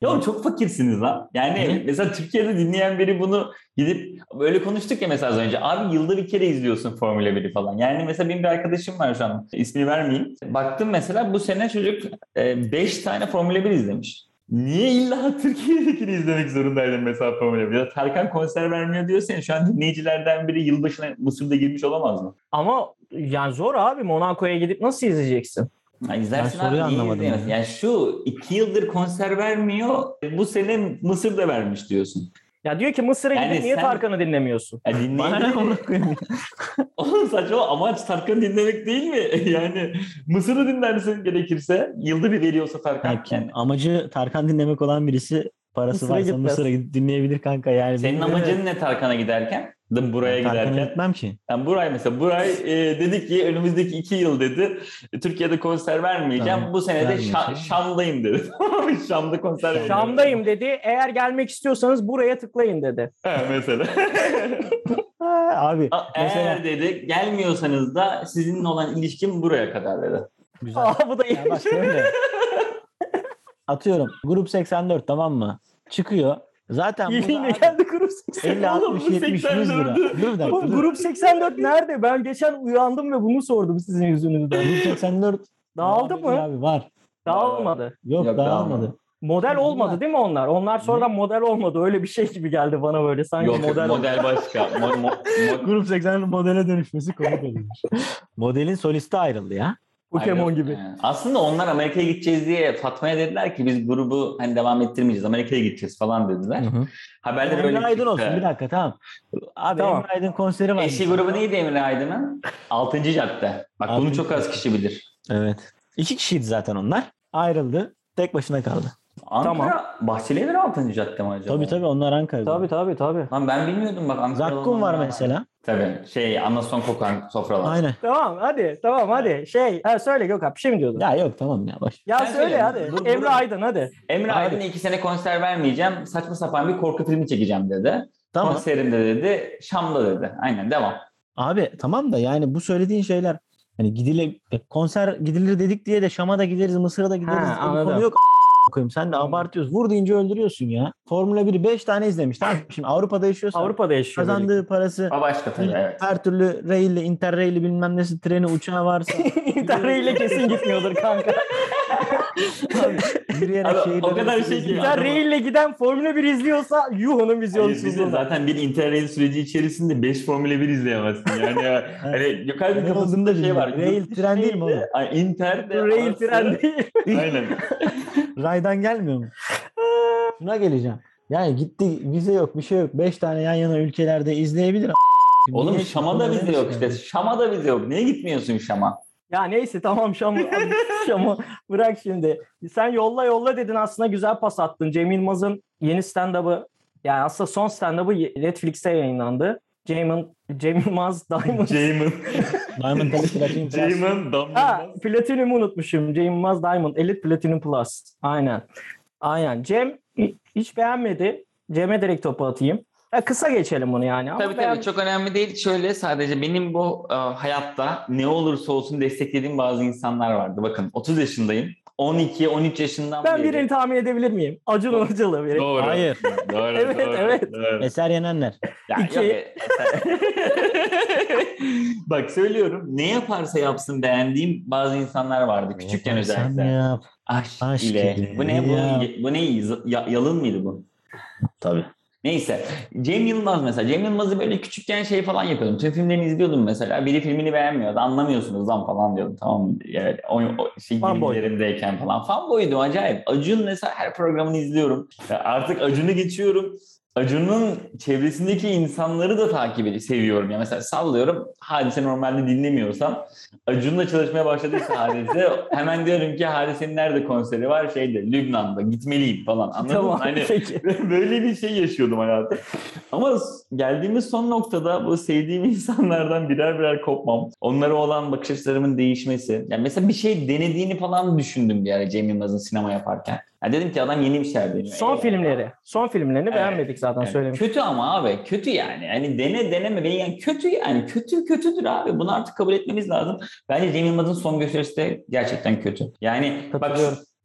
Ya çok fakirsiniz lan. Yani Ne? mesela Türkiye'de dinleyen biri bunu gidip böyle konuştuk ya mesela az önce. Abi yılda bir kere izliyorsun Formula 1'i falan. Yani mesela benim bir arkadaşım var şu an. İsmini vermeyeyim. Baktım mesela bu sene çocuk 5 tane Formula 1 izlemiş. Niye illa Türkiye'dekini izlemek zorundaydın mesela 1? Ya Tarkan konser vermiyor diyorsan şu an dinleyicilerden biri yılbaşına Mısır'da girmiş olamaz mı? Ama yani zor abi. Monaco'ya gidip nasıl izleyeceksin? Ya izlersin Ben soruyu abi anlamadım izleyemezsin? ya. Yani şu iki yıldır konser vermiyor. Bu sene Mısır'da vermiş diyorsun. Ya diyor ki Mısır'a Yani gidip niye sen- Tarkan'ı dinlemiyorsun? Ya koyayım? Oğlum saçma amaç Tarkan'ı dinlemek değil mi? Yani Mısır'ı dinlersin gerekirse. Yılda bir veriyorsa Tarkan. Yani Yani. amacı Tarkan dinlemek olan birisi parası Mısır'a varsa gitmez. Mısır'a gidip dinleyebilir kanka. Yani Senin amacın ne Tarkan'a giderken? Da buraya Tarkan'a giderken. gitmem ki. Yani Buray mesela Buray e, dedi ki önümüzdeki iki yıl dedi e, Türkiye'de konser vermeyeceğim. Tamam, Bu sene de. Şa- Şam'dayım dedi. Şam'da konser vereceğim. Şam'dayım dedi. Eğer gelmek istiyorsanız buraya tıklayın dedi. Ha, mesela. Ha, abi A- mesela Eğer dedi gelmiyorsanız da sizinle olan ilişkim buraya kadar dedi. güzel. Aa bu da iyi. Ya bak. Atıyorum grup 84 tamam mı? Çıkıyor. Zaten Yine geldi grup 50 84. Oğlum 60 bu 70 100 lira. 84'ü. Dur bir dakika. Bu dur. grup 84 nerede? Ben geçen uyandım ve bunu sordum sizin yüzünüzden. Grup 84 Dağıldı Abi, mı? Abi var. Dağılmadı. Yok, Yok, dağılmadı. dağılmadı. Model olmadı değil mi onlar? Onlar sonradan model olmadı. Öyle bir şey gibi geldi bana böyle. Sanki Yok model, model, başka. Mo- mo- mo- Grup 84 modele dönüşmesi komik olmuş. Modelin solisti ayrıldı ya. Pokemon Aynen. gibi. Yani Aslında onlar Amerika'ya gideceğiz diye Fatma'ya dediler ki biz grubu hani devam ettirmeyeceğiz. Amerika'ya gideceğiz falan dediler. Haberler öyle Emre Aydın çıktı. olsun bir dakika tamam. Abi Tamam. Emre Aydın konseri var. Eşi grubu neydi Emre Aydın'ın? Altıncı cadde. Bak bunu Altıncı çok az kişi bilir. Evet. İki kişiydi zaten onlar. Ayrıldı. Tek başına kaldı. Ankara Tamam. Bahçelievler altıncı cadde mi acaba? Tabii tabii onlar Ankara'da. Tabii tabii tabii. Lan ben bilmiyordum bak Ankara'da. Zakkum var mesela. Tabii şey Anason kokan sofralar. Aynen. Tamam hadi. Tamam hadi. Şey ha, söyle Gökhan bir şey mi diyordun? Ya, Ya yok tamam ya baş. Sen söyle söyle. hadi. Dur, Emre dur. Aydın hadi. Emre Hadi. Aydın iki sene konser vermeyeceğim. Saçma sapan bir korku filmi çekeceğim dedi. Tamam. Konserimde dedi. Şam'da dedi. Aynen devam. Abi tamam da yani bu söylediğin şeyler hani gidile konser gidilir dedik diye de Şam'a da gideriz, Mısır'a da gideriz. Ha, anladım. konu yok. Koyayım. Sen de abartıyorsun. Vur deyince öldürüyorsun ya. Formula 1'i 5 tane izlemiş. Tamam şimdi Avrupa'da yaşıyorsan Avrupa'da yaşıyor. böyle. kazandığı parası O başka tabii evet. her türlü rail'le, interrail'le bilmem nesi treni uçağı varsa İnterrail'le kesin gitmiyordur kanka. yürüyerek Abi, şehirler o kadar şey ki- geziyor. İnterrail'le giden Formula 1 izliyorsa yuh onun vizyonsuzluğu. zaten bir interrail süreci içerisinde 5 Formula 1 izleyemezsin. Yani ya, hani bir kafasında şey var. Rail tren değil mi oğlum? Inter de Rail tren değil. Aynen. Raydan gelmiyor mu? Şuna geleceğim. Yani gitti vize yok bir şey yok. 5 tane yan yana ülkelerde izleyebilir. Oğlum Şam'a da vize yok işte. Şam'a da vize yok. Niye gitmiyorsun Şam'a? Ya neyse tamam Şam'ı Şam'ı bırak şimdi. Sen yolla yolla dedin aslında güzel pas attın. Cem Yılmaz'ın yeni stand-up'ı yani aslında son stand-up'ı Netflix'te yayınlandı. Cem, Cem Yılmaz Diamond. Ceyman. Diamond Platinum Plus. Dam ha. Platinum'u unutmuşum. Cem Yılmaz Diamond Elite Platinum Plus. Aynen. Aynen. Cem hiç beğenmedi. Cem'e direkt topu atayım. Ya kısa geçelim bunu yani. Ama tabii tabii çok önemli değil. Şöyle sadece benim bu e, hayatta ne olursa olsun desteklediğim bazı insanlar vardı. Bakın 30 yaşındayım. 12-13 yaşından Ben beri. birini tahmin edebilir miyim? Acun Ilıcalı biri. Doğru. Hayır. Doğru, Evet, doğru, evet. doğru. Eser Yenenler. Ya, İki. yok, Bak söylüyorum ne yaparsa yapsın beğendiğim bazı insanlar vardı küçükken Yaparsan özellikle. Yap. Aşk, Aşk ile. ile Bu ne bu? Bu ne? Ya- yalın mıydı bu? Tabii. Neyse. Cem Yılmaz mesela. Cem Yılmaz'ı böyle küçükken şey falan yapıyordum. Tüm filmlerini izliyordum mesela. Biri filmini beğenmiyordu. Anlamıyorsunuz lan falan diyordum. Tamam? Yani o, o şey Fanboy. 20'lerimdeyken falan. Fanboy'du acayip. Acun mesela her programını izliyorum. Artık Acun'u geçiyorum. Acun'un çevresindeki insanları da takip ediyor, seviyorum. Ya mesela sallıyorum. Hadise normalde dinlemiyorsam Acun'la çalışmaya başladıysa Hadise hemen diyorum ki Hadise'nin nerede konseri var? Şeyde Lübnan'da gitmeliyim falan. Anladın mı? Tamam. Hani Peki. böyle bir şey yaşıyordum hayatta. Ama geldiğimiz son noktada bu sevdiğim insanlardan birer birer kopmam. Onlara olan bakış açılarımın değişmesi. Yani mesela bir şey denediğini falan düşündüm bir ara Cem Yılmaz'ın sinema yaparken. Yani dedim ki adam yeni bir şeyler deniyor. Son Eyvallah. filmleri. Son filmlerini Evet. beğenmedik zaten Evet. söylemiş. Kötü ama abi kötü yani. Hani dene deneme ve yani kötü yani kötü kötüdür abi. Bunu artık kabul etmemiz lazım. Bence Cem Yılmaz'ın son gösterisi de gerçekten kötü. Yani bak.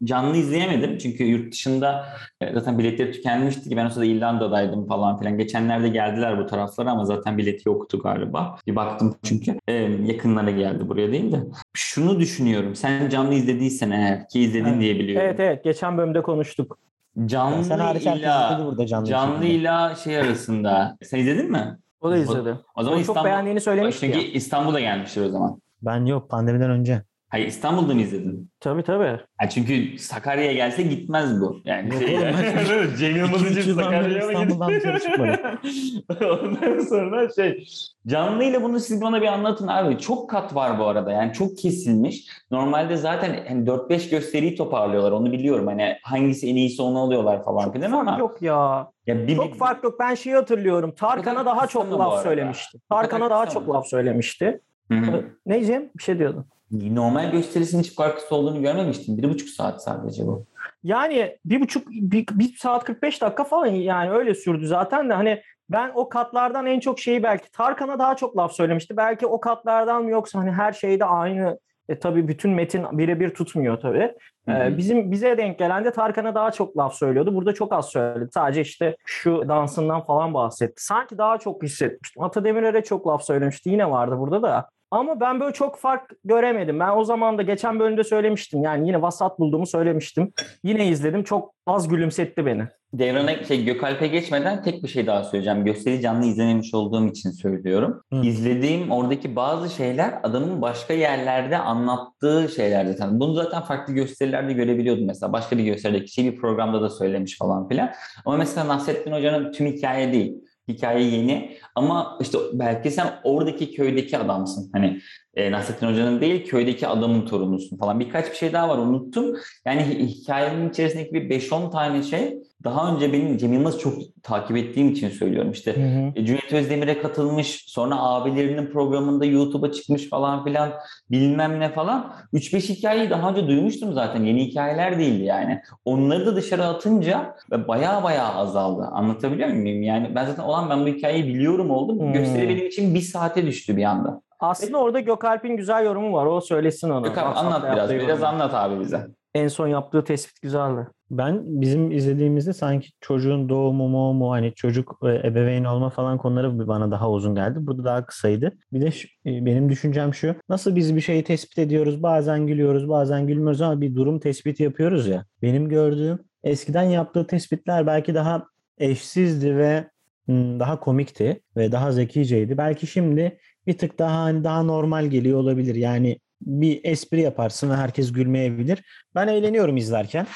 Canlı izleyemedim çünkü yurt dışında e, zaten biletleri tükenmişti ki ben o sırada İrlanda'daydım falan filan. Geçenlerde geldiler bu taraflara ama zaten bileti yoktu galiba. Bir baktım çünkü e, yakınlara geldi buraya değil de. Şunu düşünüyorum. Sen canlı izlediysen eğer ki izledin Evet. diye biliyorum. Evet evet. Geçen bölümde konuştuk. Canlı Sen hariç herkes izledi ile burada canlı. canlı ile şey arasında. Sen izledin mi? O da izledi. O zaman Onu çok İstanbul- beğendiğini söylemişti Çünkü ya. İstanbul'a gelmiştir o zaman. Ben yok pandemiden önce. Hayır İstanbul'da mı izledin? Tabii tabii. Ha, çünkü Sakarya'ya gelse gitmez bu. Yani Yok şey, oğlum, ben- Cem Yılmaz için Sakarya'ya mı İstanbul'dan dışarı çıkmadım. Ondan sonra şey canlı ile bunu siz bana bir anlatın abi. Çok kat var bu arada. Yani çok kesilmiş. Normalde zaten hani 4-5 gösteriyi toparlıyorlar. Onu biliyorum. Hani hangisi en iyisi onu alıyorlar falan filan ama. Yok ya. Ya bir, Çok fark yok. Ben şeyi hatırlıyorum. Tarkan'a daha çok laf söylemişti. Tarkan'a daha çok laf söylemişti. Hı hı. Ne Cem? Bir şey diyordun. Normal gösterisinin hiç farklısı olduğunu görmemiştim. Bir buçuk saat sadece bu. Yani bir buçuk, bir, bir saat 45 dakika falan yani öyle sürdü zaten de hani ben o katlardan en çok şeyi belki Tarkan'a daha çok laf söylemişti. Belki o katlardan mı yoksa hani her şeyde aynı e, tabii bütün metin birebir tutmuyor tabii. Ee, bizim bize denk gelen de Tarkan'a daha çok laf söylüyordu. Burada çok az söyledi. Sadece işte şu dansından falan bahsetti. Sanki daha çok hissetmiştim. Ata Demirer'e çok laf söylemişti. Yine vardı burada da. Ama ben böyle çok fark göremedim. Ben o zaman da geçen bölümde söylemiştim. Yani yine vasat bulduğumu söylemiştim. Yine izledim. Çok az gülümsetti beni. Devran'a şey Gökalp'e geçmeden tek bir şey daha söyleyeceğim. Gösteri canlı izlememiş olduğum için söylüyorum. Hı. İzlediğim oradaki bazı şeyler adamın başka yerlerde anlattığı şeyler zaten. Bunu zaten farklı gösterilerde görebiliyordum mesela. Başka bir gösterideki şey bir programda da söylemiş falan filan. Ama mesela Nasrettin Hoca'nın tüm hikaye değil. Hikaye yeni ama işte belki sen oradaki köydeki adamsın. Hani e, Nasrettin Hoca'nın değil köydeki adamın torunusun falan. Birkaç bir şey daha var unuttum. Yani hi- hikayenin içerisindeki bir 5-10 tane şey daha önce benim Cem Yılmaz'ı çok takip ettiğim için söylüyorum. İşte e, Cüneyt Özdemir'e katılmış, sonra abilerinin programında YouTube'a çıkmış falan filan bilmem ne falan. 3-5 hikayeyi daha önce duymuştum zaten. Yeni hikayeler değildi yani. Onları da dışarı atınca baya baya azaldı. Anlatabiliyor muyum? Yani ben zaten olan ben bu hikayeyi biliyorum oldum. Hmm. Gösteri benim için bir saate düştü bir anda. Aslında orada Gökalp'in güzel yorumu var. O söylesin onu. WhatsApp'ta anlat biraz. Biraz yorumu. anlat abi bize. En son yaptığı tespit güzeldi. Ben bizim izlediğimizde sanki çocuğun doğumu mu hani çocuk e, ebeveyn olma falan konuları bana daha uzun geldi. Burada daha kısaydı. Bir de şu- e, benim düşüncem şu. Nasıl biz bir şeyi tespit ediyoruz? Bazen gülüyoruz, bazen gülmüyoruz ama bir durum tespiti yapıyoruz ya. Benim gördüğüm eskiden yaptığı tespitler belki daha eşsizdi ve hmm, daha komikti ve daha zekiceydi. Belki şimdi bir tık daha hani daha normal geliyor olabilir. Yani bir espri yaparsın ve herkes gülmeyebilir. Ben eğleniyorum izlerken.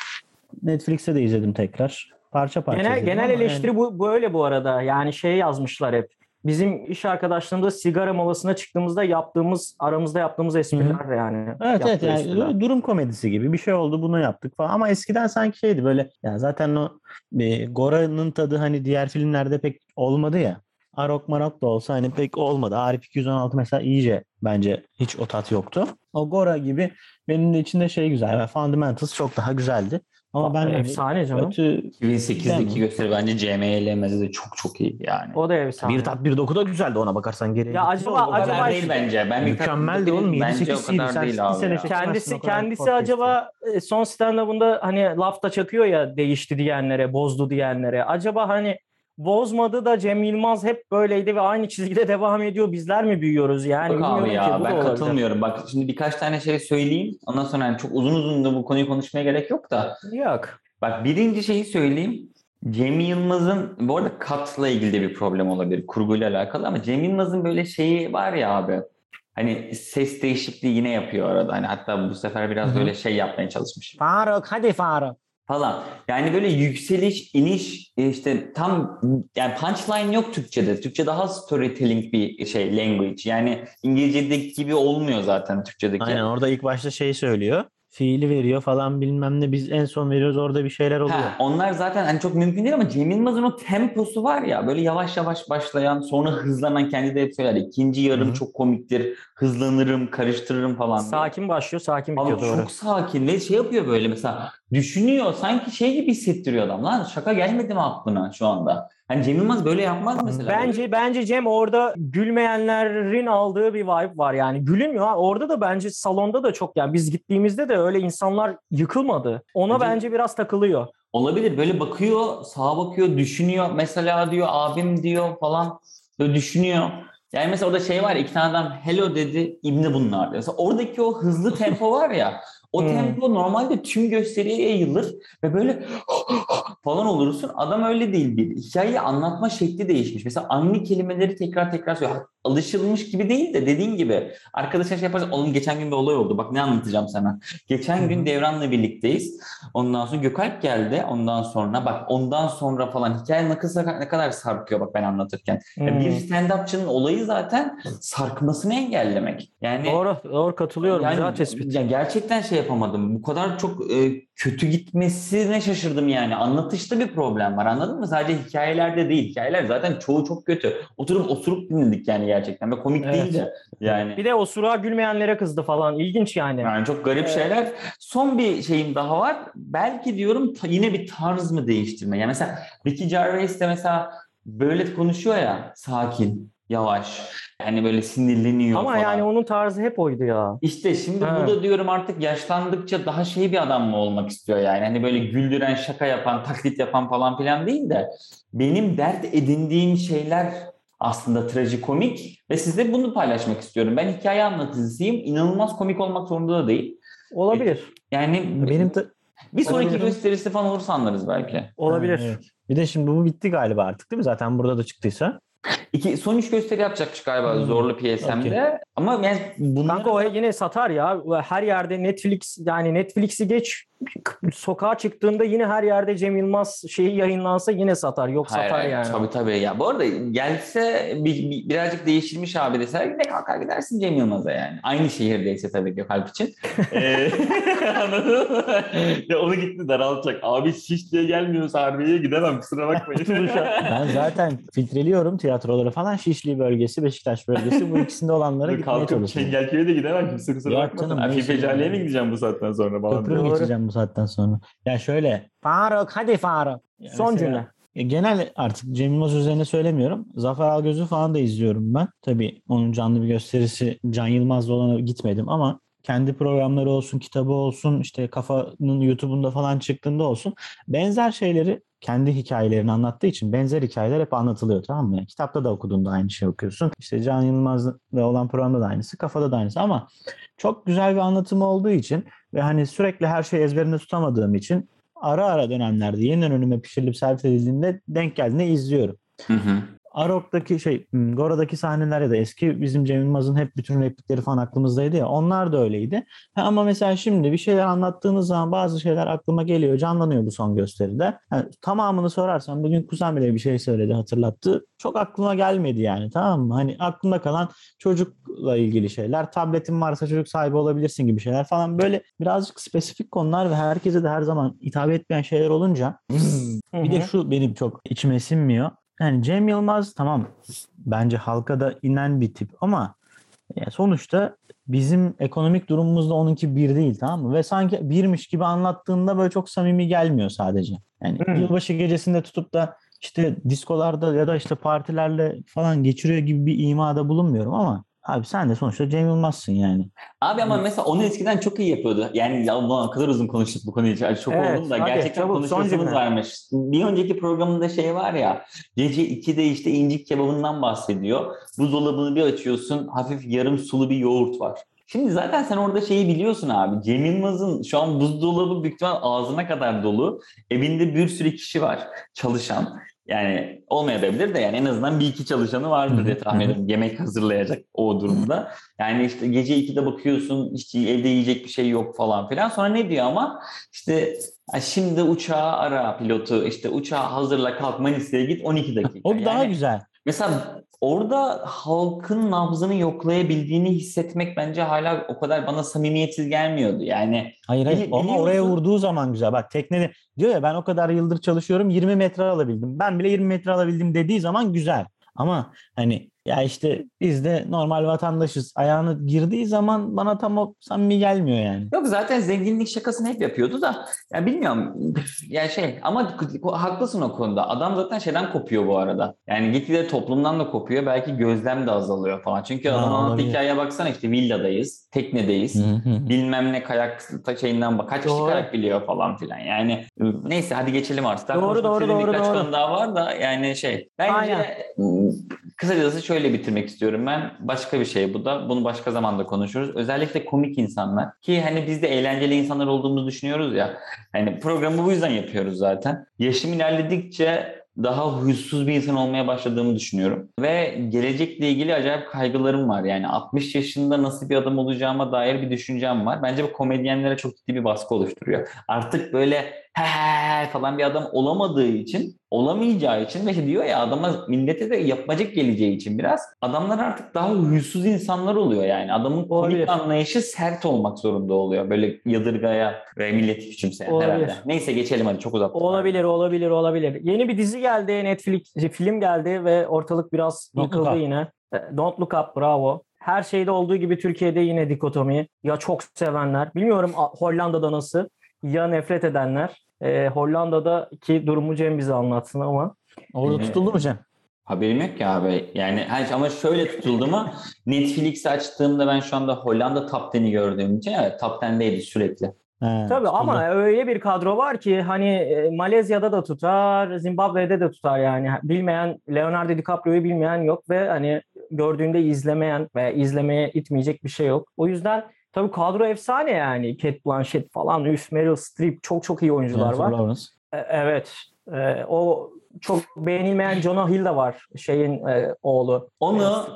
Netflix'te de izledim tekrar. Parça parça Genel, genel eleştiri bu böyle bu arada. Yani şey yazmışlar hep. Bizim iş arkadaşlarımızda sigara molasına çıktığımızda yaptığımız aramızda yaptığımız espriler yani. Evet evet yani espriler. durum komedisi gibi bir şey oldu bunu yaptık falan ama eskiden sanki şeydi böyle yani zaten o e, Gora'nın tadı hani diğer filmlerde pek olmadı ya Arok Marok da olsa hani pek olmadı. Arif 216 mesela iyice bence hiç o tat yoktu. O Gora gibi benim de içinde şey güzel. Yani Fundamentals çok daha güzeldi. Ama ben efsane canım. kötü 2008'deki gösteri bence CMY'lemesi de çok çok iyi yani. O da efsane. bir tat bir doku da güzeldi ona bakarsan geriye. Ya acaba- o O kadar acaba- değil bence. Ben bir Mükemmeldi oğlum, yedi, Bence sekiz o kadar yedi. Sen değil abi. sene kendisi kendisi acaba e, son stand-up'ında hani lafta çakıyor ya değişti diyenlere, bozdu diyenlere. Acaba hani bozmadı da Cem Yılmaz hep böyleydi ve aynı çizgide devam ediyor. Bizler mi büyüyoruz yani? Yok bilmiyorum abi ki. ya da ben olabilir. katılmıyorum. Bak şimdi birkaç tane şey söyleyeyim. Ondan sonra yani çok uzun uzun da bu konuyu konuşmaya gerek yok da. Yok. Bak birinci şeyi söyleyeyim. Cem Yılmaz'ın bu arada katla ilgili de bir problem olabilir kurguyla alakalı ama Cem Yılmaz'ın böyle şeyi var ya abi. Hani ses değişikliği yine yapıyor arada. Hani hatta bu sefer biraz Hı hı. böyle şey yapmaya çalışmış Faruk hadi Faruk. Falan. Yani böyle yükseliş, iniş işte tam yani punchline yok Türkçe'de. Türkçe daha storytelling bir şey language. Yani İngilizce'deki gibi olmuyor zaten Türkçe'deki. Aynen orada ilk başta şey söylüyor. Fiili veriyor falan bilmem ne. Biz en son veriyoruz orada bir şeyler oluyor. Ha, onlar zaten hani çok mümkün değil ama Cem Yılmaz'ın o temposu var ya böyle yavaş yavaş başlayan sonra hızlanan kendi de hep söyler. İkinci yarım Hı çok komiktir. Hızlanırım, karıştırırım falan. diye. Sakin başlıyor, sakin bitiyor doğru. çok sakin ve şey yapıyor böyle mesela düşünüyor sanki şey gibi hissettiriyor adam lan şaka gelmedi mi aklına şu anda? Hani Cem Yılmaz böyle yapmaz mesela. Bence bence Cem orada gülmeyenlerin aldığı bir vibe var yani. Gülünmüyor. Orada da bence salonda da çok yani biz gittiğimizde de öyle insanlar yıkılmadı. Ona Bence- bence biraz takılıyor. Olabilir böyle bakıyor sağa bakıyor düşünüyor mesela diyor abim diyor falan böyle düşünüyor. Yani mesela orada şey var ya iki tane adam hello dedi İbni bunlar diyor. Mesela oradaki o hızlı tempo var ya o Hmm. tempo normalde tüm gösteriye yayılır ve böyle falan olursun. Adam öyle değil bir. Hikayeyi anlatma şekli değişmiş. Mesela aynı kelimeleri tekrar tekrar söylüyor. Alışılmış gibi değil de dediğin gibi arkadaşlar şey yaparsa onun geçen gün bir olay oldu. Bak ne anlatacağım sana. Geçen Hı gün. Devran'la birlikteyiz. Ondan sonra Gökalp geldi. Ondan sonra bak ondan sonra falan hikaye ne kadar, ne kadar sarkıyor bak ben anlatırken. Hmm. Bir stand-upçının olayı zaten sarkmasını engellemek. Yani Doğru, doğru katılıyorum. yani, Güzel tespit. ya gerçekten şey yapamadım. Bu kadar çok e, kötü gitmesine şaşırdım yani. Anlatışta bir problem var anladın mı? Sadece hikayelerde değil. Hikayeler zaten çoğu çok kötü. Oturup oturup dinledik yani gerçekten. Ve komik Evet. değil de. Yani. Bir de o sura gülmeyenlere kızdı falan. İlginç yani. Yani çok garip Evet. şeyler. Son bir şeyim daha var. Belki diyorum yine bir tarz mı değiştirme? Yani mesela Ricky Gervais de mesela böyle konuşuyor ya sakin, yavaş. Yani böyle sinirleniyor Ama falan. yani onun tarzı hep oydu ya. İşte şimdi Ha. bu da diyorum artık yaşlandıkça daha şey bir adam mı olmak istiyor yani. Hani böyle güldüren, şaka yapan, taklit yapan falan filan değil de benim dert edindiğim şeyler aslında trajikomik ve size bunu paylaşmak istiyorum. Ben hikaye anlatıcısıyım. İnanılmaz komik olmak zorunda da değil. Olabilir. Yani Benim de bir sonraki Olabilir. gösterisi falan olursa anlarız belki. Olabilir. Ha, evet. Bir de şimdi bu bitti galiba artık değil mi? Zaten burada da çıktıysa. İki, son üç gösteri yapacakmış galiba Hmm. zorlu PSM'de. Okey. Ama yani bunlar... Kanka o yine satar ya. Her yerde Netflix yani Netflix'i geç sokağa çıktığında yine her yerde Cem Yılmaz şeyi yayınlansa yine satar. Yok Hayır, satar hayır, yani. Tabii tabii. Ya bu arada gelse bir, bir- birazcık değiştirmiş abi deseler yine kalkar gidersin Cem Yılmaz'a yani. Aynı şehirdeyse tabii Gökalp için. Ee, Anladın mı? ya onu gitti daraltacak. Abi Şişli'ye gelmiyorsa Harbiye'ye gidemem kusura bakmayın. Ben zaten filtreliyorum tiyatroları falan. Şişli bölgesi, Beşiktaş bölgesi. Bu ikisinde olanlara gitmeye Kalkıp çalışıyorum. Çengelköy'e de gidemem kimse kusura bakmasın. Afife var? mi gideceğim bu saatten sonra? Köprü geçeceğim bu saatten sonra? Ya şöyle. Faruk hadi Faruk. ya Son mesela- cümle. E, Genel artık Cem Yılmaz üzerine söylemiyorum. Zafer Algöz'ü falan da izliyorum ben. Tabii onun canlı bir gösterisi Can Yılmaz'la olana gitmedim ama kendi programları olsun, kitabı olsun, işte kafanın YouTube'unda falan çıktığında olsun. Benzer şeyleri kendi hikayelerini anlattığı için benzer hikayeler hep anlatılıyor tamam mı? Yani kitapta da okuduğunda aynı şeyi okuyorsun. İşte Can Yılmaz'la olan programda da aynısı, kafada da aynısı ama çok güzel bir anlatımı olduğu için ve hani sürekli her şeyi ezberimde tutamadığım için ara ara dönemlerde yeniden önüme pişirilip servis edildiğinde denk geldiğinde izliyorum. Hı hı. Arok'taki şey, hmm, Gora'daki sahneler ya da eski bizim Cem Yılmaz'ın hep bütün replikleri falan aklımızdaydı ya. Onlar da öyleydi. Ha, ama mesela şimdi bir şeyler anlattığınız zaman bazı şeyler aklıma geliyor, canlanıyor bu son gösteride. Ha, tamamını sorarsan bugün kuzen bile bir şey söyledi, hatırlattı. Çok aklıma gelmedi yani tamam mı? Hani aklımda kalan çocukla ilgili şeyler, tabletin varsa çocuk sahibi olabilirsin gibi şeyler falan. Böyle birazcık spesifik konular ve herkese de her zaman hitap etmeyen şeyler olunca bir de şu benim çok içime sinmiyor. Yani Cem Yılmaz tamam bence halka da inen bir tip ama yani sonuçta bizim ekonomik durumumuzda onunki bir değil tamam mı? Ve sanki birmiş gibi anlattığında böyle çok samimi gelmiyor sadece. Yani Hmm. yılbaşı gecesinde tutup da işte diskolarda ya da işte partilerle falan geçiriyor gibi bir imada bulunmuyorum ama abi sen de sonuçta Cem Yılmaz'sın yani. Abi ama mesela onu eskiden çok iyi yapıyordu. Yani ya ulan kadar uzun konuştuk bu konuyu. Ay, Çok Evet, oldum da hadi, gerçekten çabuk, cümle. varmış. Bir önceki programında şey var ya gece 2'de işte incik kebabından bahsediyor. Buzdolabını bir açıyorsun hafif yarım sulu bir yoğurt var. Şimdi zaten sen orada şeyi biliyorsun abi. Cem Yılmaz'ın şu an buzdolabı büyük ihtimal ağzına kadar dolu. Evinde bir sürü kişi var çalışan. Yani olmayabilir de yani en azından bir iki çalışanı vardır diye tahmin ediyorum. Yemek hazırlayacak o durumda. Yani işte gece 2'de bakıyorsun hiç evde yiyecek bir şey yok falan filan. Sonra ne diyor ama işte "Ha, şimdi uçağı ara pilotu işte uçağı hazırla kalk Manisa'ya git 12 dakika. O daha Yani güzel. Mesela orada halkın nabzını yoklayabildiğini hissetmek bence hala o kadar bana samimiyetsiz gelmiyordu. Yani Hayır hayır Bili- ama oraya vurduğu zaman güzel. Bak teknede diyor ya ben o kadar yıldır çalışıyorum 20 metre alabildim. Ben bile 20 metre alabildim dediği zaman güzel. Ama hani ya işte biz de normal vatandaşız. Ayağını girdiği zaman bana tam o samimi gelmiyor yani. Yok zaten zenginlik şakasını hep yapıyordu da ya bilmiyorum yani şey ama haklısın o konuda. Adam zaten şeyden kopuyor bu arada. Yani gitgide toplumdan da kopuyor. Belki gözlem de azalıyor falan. Çünkü adam anlattığı hikayeye baksana işte villadayız, teknedeyiz. Bilmem ne kayak şeyinden bak kaç kişi Doğru. kayak biliyor falan filan. Yani neyse hadi geçelim artık. Daha Doğru, doğru, doğru, Birkaç doğru. konu daha var da yani şey. Bence Aynen. ım, kısacası şöyle bitirmek istiyorum ben. Başka bir şey bu da. Bunu başka zamanda konuşuruz. Özellikle komik insanlar ki hani biz de eğlenceli insanlar olduğumuzu düşünüyoruz ya. Hani programı bu yüzden yapıyoruz zaten. Yaşım ilerledikçe daha huysuz bir insan olmaya başladığımı düşünüyorum. Ve gelecekle ilgili acayip kaygılarım var. Yani 60 yaşında nasıl bir adam olacağıma dair bir düşüncem var. Bence bu komedyenlere çok ciddi bir baskı oluşturuyor. Artık böyle he he falan bir adam olamadığı için, olamayacağı için ve diyor ya adama millete de yapmacık geleceği için biraz adamlar artık daha huysuz insanlar oluyor yani. Adamın komik Olabilir. anlayışı sert olmak zorunda oluyor. Böyle yadırgaya ve milleti küçümseyen Olabilir. herhalde. Neyse geçelim hadi çok uzattık. Olabilir, olabilir, olabilir. Yeni bir dizi geldi, Netflix film geldi ve ortalık biraz Don't yıkıldı yine. E, Don't Look Up, bravo. Her şeyde olduğu gibi Türkiye'de yine dikotomi. Ya çok sevenler, bilmiyorum Hollanda'da nasıl, ya nefret edenler. E, Hollanda'daki durumu Cem bize anlatsın ama. Orada Ee, tutuldu mu Cem? Haberim yok ki abi. Yani hani ama şöyle tutuldu mu Netflix açtığımda ben şu anda Hollanda Top 10'i gördüğüm için evet Top 10'deydi sürekli. He, Tabii tutuldu. ama öyle bir kadro var ki hani e, Malezya'da da tutar, Zimbabwe'de de tutar yani. Bilmeyen, Leonardo DiCaprio'yu bilmeyen yok ve hani gördüğünde izlemeyen ve izlemeye itmeyecek bir şey yok. O yüzden tabii kadro efsane yani. Cate Blanchett falan, üf Meryl Streep çok çok iyi oyuncular Jennifer var. Lawrence. E, Evet. E, o çok beğenilmeyen Jonah Hill de var şeyin e, oğlu. Onu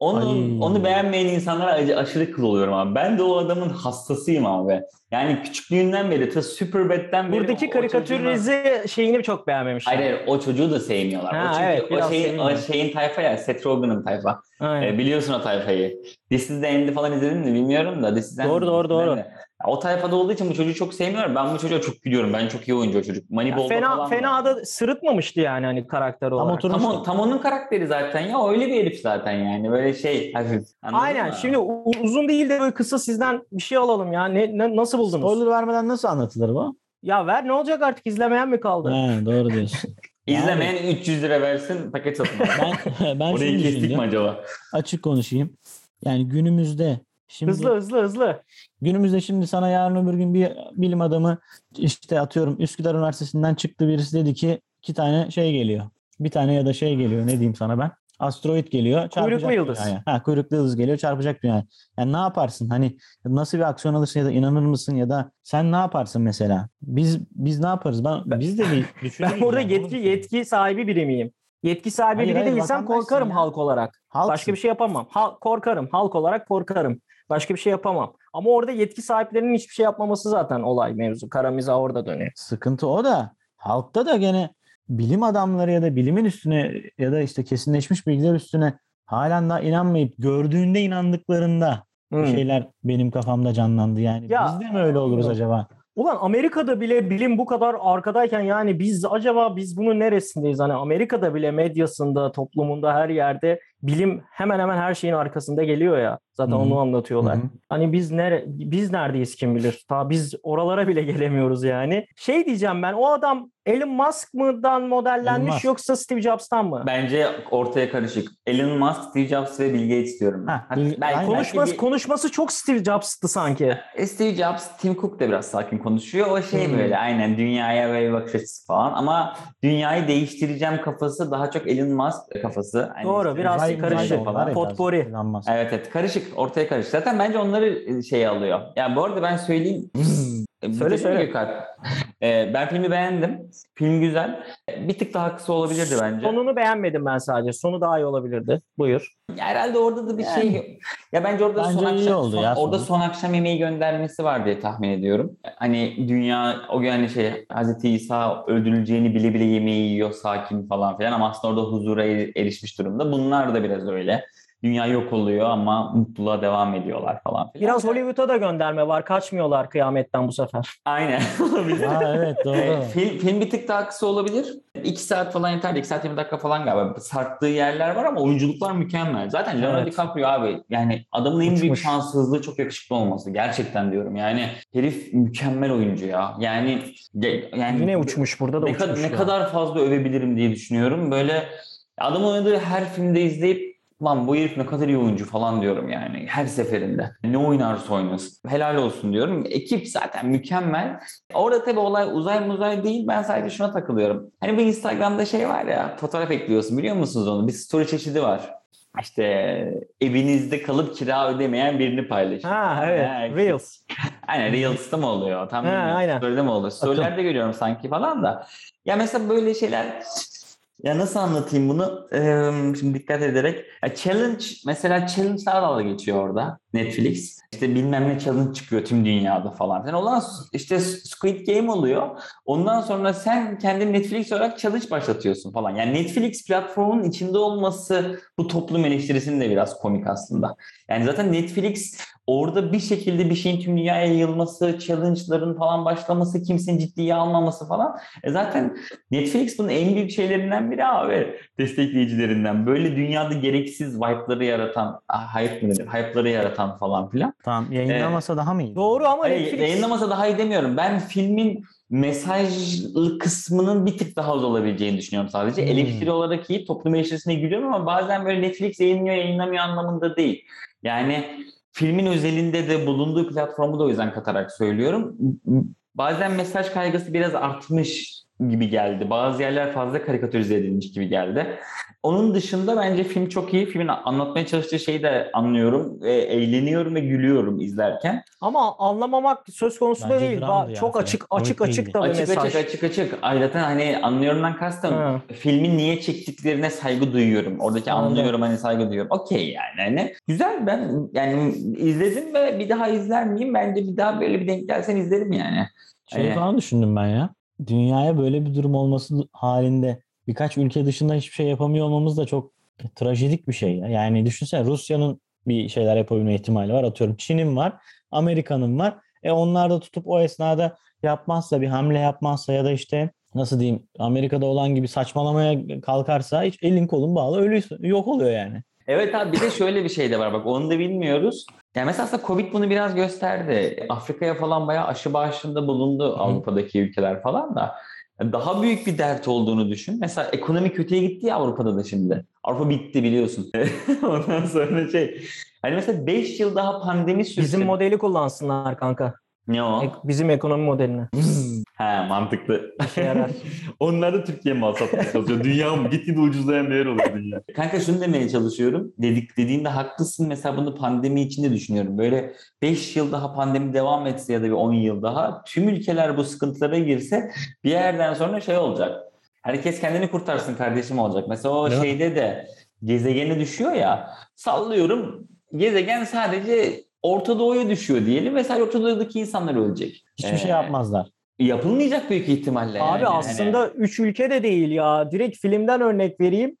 onu Ay. onu beğenmeyen insanlara acı- aşırı kıl oluyorum abi. Ben de o adamın hastasıyım abi. Yani küçüklüğünden beri ta Superbad'den beri Buradaki o karikatür çocuğun- izi şeyini çok beğenmemişler. Hayır, hayır o çocuğu da sevmiyorlar. Ha, o çünkü evet, o şeyin, o sevmiyorlar. şeyin tayfa ya Seth Rogen'ın tayfa. E, biliyorsun o tayfayı. This is the End'i falan izledin mi bilmiyorum da. This is the End- Doğru, doğru, doğru. End. O tayfada olduğu için bu çocuğu çok sevmiyorum. Ben bu çocuğa çok gülüyorum. Ben çok iyi oyuncu o çocuk. Moneyball'da fena falan fena da sırıtmamıştı yani hani karakter Tam olarak. oturmuştu. Tam, tam onun karakteri zaten ya. Öyle bir herif zaten yani. Böyle şey hafif. Aynen. mı? Şimdi uzun değil de böyle kısa sizden bir şey alalım ya. Ne, ne- nasıl buldunuz? Spoiler vermeden nasıl anlatılır bu? Ya ver ne olacak artık izlemeyen mi kaldı? He, doğru diyorsun. İzlemeyen 300 lira versin paket satın. ben ben Orayı kestik mi acaba? Açık konuşayım. Yani günümüzde şimdi Hızlı hızlı hızlı. günümüzde şimdi sana yarın öbür gün bir bilim adamı işte atıyorum Üsküdar Üniversitesi'nden çıktı birisi dedi ki iki tane şey geliyor. Bir tane ya da şey geliyor ne diyeyim sana ben. Asteroid geliyor. çarpacak yıldız. dünyaya. Ha, kuyruklu yıldız geliyor çarpacak dünyaya. Yani ne yaparsın? Hani nasıl bir aksiyon alırsın ya da inanır mısın ya da sen ne yaparsın mesela? Biz biz ne yaparız? Ben, biz de bir düşünelim. Ben burada yani, yetki yetki sahibi biri miyim? Yetki sahibi Hayır, biri hayır, değilsem korkarım ya. halk olarak. Halksın. Başka bir şey yapamam. Ha, korkarım. Halk olarak korkarım. Başka bir şey yapamam. Ama orada yetki sahiplerinin hiçbir şey yapmaması zaten olay mevzu. Kara mizah orada dönüyor. Sıkıntı o da halkta da gene bilim adamları ya da bilimin üstüne ya da işte kesinleşmiş bilgiler üstüne halen daha inanmayıp gördüğünde inandıklarında Hmm. bir şeyler benim kafamda canlandı yani. Ya- Biz de mi öyle oluruz acaba? Ulan Amerika'da bile bilim bu kadar arkadayken yani biz acaba biz bunun neresindeyiz? Hani Amerika'da bile medyasında, toplumunda her yerde bilim hemen hemen her şeyin arkasında geliyor ya. Zaten Hı hı. onu anlatıyorlar. Hı hı. Hani biz nere biz neredeyiz kim bilir? Ta biz oralara bile gelemiyoruz yani. Şey diyeceğim ben o adam Elon Musk mıdan modellenmiş Musk. yoksa Steve Jobs'tan mı? Bence ortaya karışık. Elon Musk, Steve Jobs ve Bill Gates diyorum. Ha, Bill- belki- aynen. konuşması belki konuşması çok Steve Jobs'tı sanki. bir- Steve Jobs, Tim Cook da biraz sakin konuşuyor. O şey Hmm. böyle aynen dünyaya böyle bakış açısı falan. Ama dünyayı değiştireceğim kafası daha çok Elon Musk kafası. Hani Doğru, işte biraz uzay- karışık falan. Musk. Evet evet karışık ortaya karışık. Zaten bence onları şey alıyor. Ya bu arada ben söyleyeyim. E, Söyle, söyle. Gökalp? E, ben filmi beğendim. Film güzel. E, Bir tık daha kısa olabilirdi bence. Sonunu beğenmedim ben sadece. Sonu daha iyi olabilirdi. Buyur. Ya herhalde orada da bir Yani. şey ya bence orada Bence son akşam oldu son- ya orada sonu. son akşam yemeği göndermesi var diye tahmin ediyorum. Hani dünya o gün hani şey Hazreti İsa öldürüleceğini bile bile yemeği yiyor sakin falan filan ama aslında orada huzura er- erişmiş durumda. Bunlar da biraz öyle. Dünya yok oluyor ama mutluluğa devam ediyorlar falan filan. Biraz Hollywood'a da gönderme var. Kaçmıyorlar kıyametten bu sefer. Aynen. olabilir. Ha, evet doğru. Evet, film, film bir tık daha kısa olabilir. 2 saat falan yeterli. 2 saat 20 dakika falan galiba. Sarktığı yerler var ama oyunculuklar mükemmel. Zaten Leonardo Evet. DiCaprio abi yani adamın en büyük şanssızlığı çok yakışıklı olması. Gerçekten diyorum. Yani herif mükemmel oyuncu ya. Yani yani Yine uçmuş burada da ne, uçmuş. kadar, ne ya. kadar fazla övebilirim diye düşünüyorum. Böyle adamın oynadığı her filmde izleyip Lan bu herif ne kadar iyi oyuncu falan diyorum yani her seferinde. Ne oynarsa oynasın. Helal olsun diyorum. Ekip zaten mükemmel. Orada tabii olay uzay muzay değil. Ben sadece şuna takılıyorum. Hani bu Instagram'da şey var ya fotoğraf ekliyorsun biliyor musunuz onu? Bir story çeşidi var. İşte evinizde kalıp kira ödemeyen birini paylaş. Ha evet. Ha, Reels. Aynen Reels'ta mı oluyor? Tam Ha, aynen. Story'de mi oluyor? Storylerde görüyorum sanki falan da. Ya mesela böyle şeyler ya nasıl anlatayım bunu? Ee, şimdi dikkat ederek. Ya challenge mesela challenge'lar dalga geçiyor orada Netflix. İşte bilmem ne challenge çıkıyor tüm dünyada falan. Yani olan işte Squid Game oluyor. Ondan sonra sen kendin Netflix olarak challenge başlatıyorsun falan. Yani Netflix platformunun içinde olması bu toplum eleştirisinin de biraz komik aslında. Yani zaten Netflix orada bir şekilde bir şeyin tüm dünyaya yayılması, challenge'ların falan başlaması, kimsenin ciddiye almaması falan. E zaten Netflix bunun en büyük şeylerinden biri abi. Destekleyicilerinden. Böyle dünyada gereksiz vibe'ları yaratan, ah, hype mı denir? Hype'ları yaratan falan filan. Tamam yayınlamasa daha mı iyi? Doğru ama Hayır, Netflix yayınlamasa daha iyi demiyorum. Ben filmin mesajlı kısmının bir tık daha az olabileceğini düşünüyorum sadece. Hmm. Eleştiri olarak iyi, toplum eleştirisine gülüyorum ama bazen böyle Netflix yayınlıyor, yayınlamıyor anlamında değil. Yani filmin özelinde de bulunduğu platformu da o yüzden katarak söylüyorum. Bazen mesaj kaygısı biraz artmış gibi geldi. Bazı yerler fazla karikatürize edilmiş gibi geldi. Onun dışında bence film çok iyi. Filmin anlatmaya çalıştığı şeyi de anlıyorum. E, eğleniyorum ve gülüyorum izlerken. ama anlamamak söz konusu Bence değil. Ba- ya Çok film. açık Komik açık açık da bir Açık mesaj. açık açık açık. Ayrıca hani anlıyorum kastım. Ha. Filmin niye çektiklerine saygı duyuyorum. Oradaki Anladım. anlıyorum hani saygı duyuyorum. Okey yani. Hani güzel ben yani izledim ve bir daha izler miyim? Bence bir daha böyle bir denk gelsen izlerim yani. Şey Ee, falan düşündüm ben ya. Dünyaya böyle bir durum olması halinde birkaç ülke dışında hiçbir şey yapamıyor olmamız da çok trajedik bir şey. ya. Yani düşünsene Rusya'nın bir şeyler yapabilme ihtimali var. Atıyorum Çin'in var, Amerika'nın var. E onlar da tutup o esnada yapmazsa, bir hamle yapmazsa ya da işte nasıl diyeyim Amerika'da olan gibi saçmalamaya kalkarsa hiç elin kolun bağlı ölüyorsun. Yok oluyor yani. Evet abi bir de şöyle bir şey de var bak onu da bilmiyoruz. Yani mesela aslında Covid bunu biraz gösterdi. Afrika'ya falan bayağı aşı bağışında bulundu Avrupa'daki ülkeler falan da. Daha büyük bir dert olduğunu düşün. Mesela ekonomi kötüye gitti ya Avrupa'da da şimdi. Avrupa bitti biliyorsun. Ondan sonra şey. Hani mesela 5 yıl daha pandemi sürse. Bizim modeli kullansınlar kanka. Ne o? Bizim ekonomi modelini. He mantıklı. İşe yarar. Onlar da Türkiye mal satmaya çalışıyor. Dünya mı? Gitgide ucuzlayan bir yer olur dünya. Kanka şunu demeye çalışıyorum. Dedik, dediğinde haklısın. Mesela bunu pandemi içinde düşünüyorum. Böyle 5 yıl daha pandemi devam etse ya da bir 10 yıl daha tüm ülkeler bu sıkıntılara girse bir yerden sonra şey olacak. Herkes kendini kurtarsın kardeşim olacak. Mesela o Değil mi? şeyde de gezegene düşüyor ya. Sallıyorum gezegen sadece Orta Doğu'ya düşüyor diyelim. Mesela Orta Doğu'daki insanlar ölecek. Hiçbir şey Ee, yapmazlar. Yapılmayacak büyük ihtimalle. Abi yani. Hani- aslında üç ülke de değil ya. Direkt filmden örnek vereyim.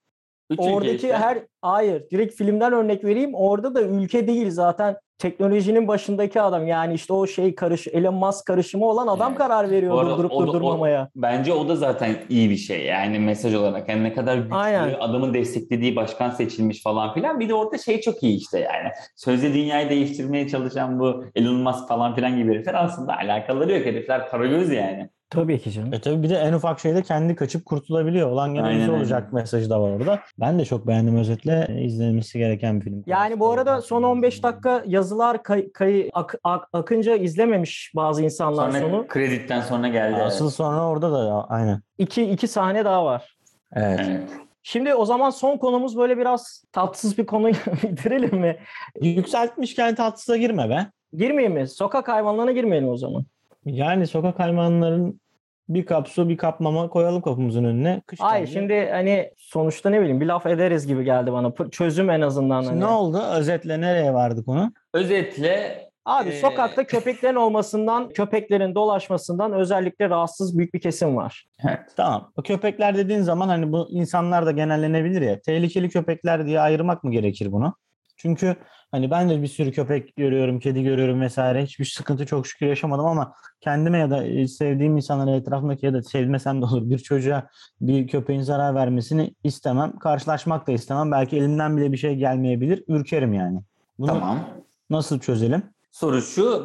Üç Oradaki işte. her hayır direkt filmden örnek vereyim. Orada da ülke değil zaten teknolojinin başındaki adam yani işte o şey karış Elon Musk karışımı olan adam Evet. karar veriyor arada durdurup o da- o- durdurmamaya. Bence o da zaten iyi bir şey. Yani mesaj olarak. Yani ne kadar güçlü, Aynen. adamın desteklediği başkan seçilmiş falan filan. Bir de orada şey çok iyi işte yani. Sözde dünyayı değiştirmeye çalışan bu Elon Musk falan filan gibi herifler aslında alakaları yok. Herifler karagöz yani. Tabii ki canım. E tabii bir de en ufak şeyde kendi kaçıp kurtulabiliyor. Olan gene öyle. olacak mesajı da var orada. Ben de çok beğendim özetle. İzlenmesi gereken bir film. Yani bu arada son 15 dakika yazılar kay, kay- ak- ak- akınca izlememiş bazı insanlar Sonra sonu. kreditten sonra geldi. Asıl sonra orada da ya, aynen. İki, iki sahne daha var. Evet. Evet. Şimdi o zaman son konumuz böyle biraz tatsız bir konu bitirelim mi? Yükseltmişken tatsıza girme be. Girmeyeyim mi? Sokak hayvanlarına girmeyelim o zaman. Yani sokak hayvanların bir kap su bir kap mama koyalım kapımızın önüne. Kış Ay geldi. şimdi hani sonuçta ne bileyim bir laf ederiz gibi geldi bana. P- Çözüm en azından Şimdi hani. ne oldu? Özetle nereye vardık onu? Özetle Abi Ee, sokakta köpeklerin olmasından, köpeklerin dolaşmasından özellikle rahatsız büyük bir kesim var. evet. Tamam. O köpekler dediğin zaman hani bu insanlar da genellenebilir ya. Tehlikeli köpekler diye ayırmak mı gerekir bunu? Çünkü hani ben de bir sürü köpek görüyorum, kedi görüyorum vesaire. Hiçbir sıkıntı çok şükür yaşamadım ama kendime ya da e, sevdiğim insanlara etrafımdaki ya da sevmesem de olur bir çocuğa bir köpeğin zarar vermesini istemem. Karşılaşmak da istemem. Belki elimden bile bir şey gelmeyebilir. Ürkerim yani. Bunu Tamam. nasıl çözelim? Soru şu.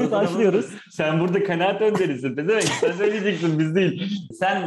Başlıyoruz. Sen burada kanaat önderisin. Ne demek? Sen söyleyeceksin biz değil. Sen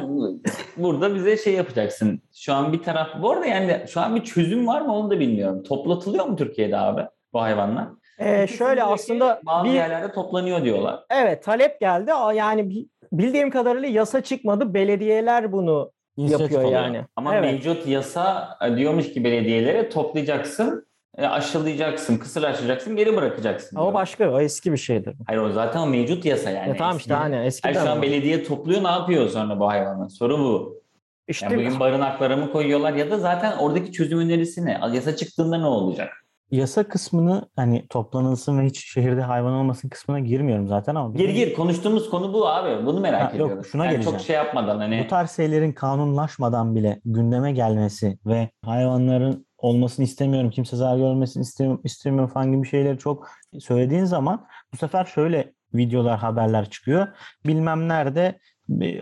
burada bize şey yapacaksın. Şu an bir taraf... Bu arada yani şu an bir çözüm var mı onu da bilmiyorum. Toplatılıyor mu Türkiye'de abi bu hayvanlar? Ee, şöyle aslında Bazı bir, yerlerde toplanıyor diyorlar. evet talep geldi. Yani bi- bildiğim kadarıyla yasa çıkmadı. Belediyeler bunu İnisiyatif yapıyor alıyor. yani. Ama evet. mevcut yasa e, diyormuş ki belediyelere toplayacaksın, aşılayacaksın, kısırlaştıracaksın, geri bırakacaksın. O diyor. başka, o eski bir şeydir. Hayır o zaten o mevcut yasa yani. Ya tamam işte Eski- hani eskiden şu an ama. belediye topluyor ne yapıyor sonra bu hayvanlar? Soru bu. İşte Yani bugün barınaklara mı koyuyorlar ya da zaten oradaki çözüm önerisi ne? Yasa çıktığında ne olacak? Yasa kısmını hani toplanılsın ve hiç şehirde hayvan olmasın kısmına girmiyorum zaten ama Gir gir konuştuğumuz konu bu abi. Bunu merak Ha, yok, ediyorum. şuna yani geleceğim. çok şey yapmadan hani bu tarz şeylerin kanunlaşmadan bile gündeme gelmesi ve hayvanların olmasını istemiyorum, kimse zarar görmesini istemiyorum, istemiyorum falan gibi şeyleri çok söylediğin zaman bu sefer şöyle videolar, haberler çıkıyor. Bilmem nerede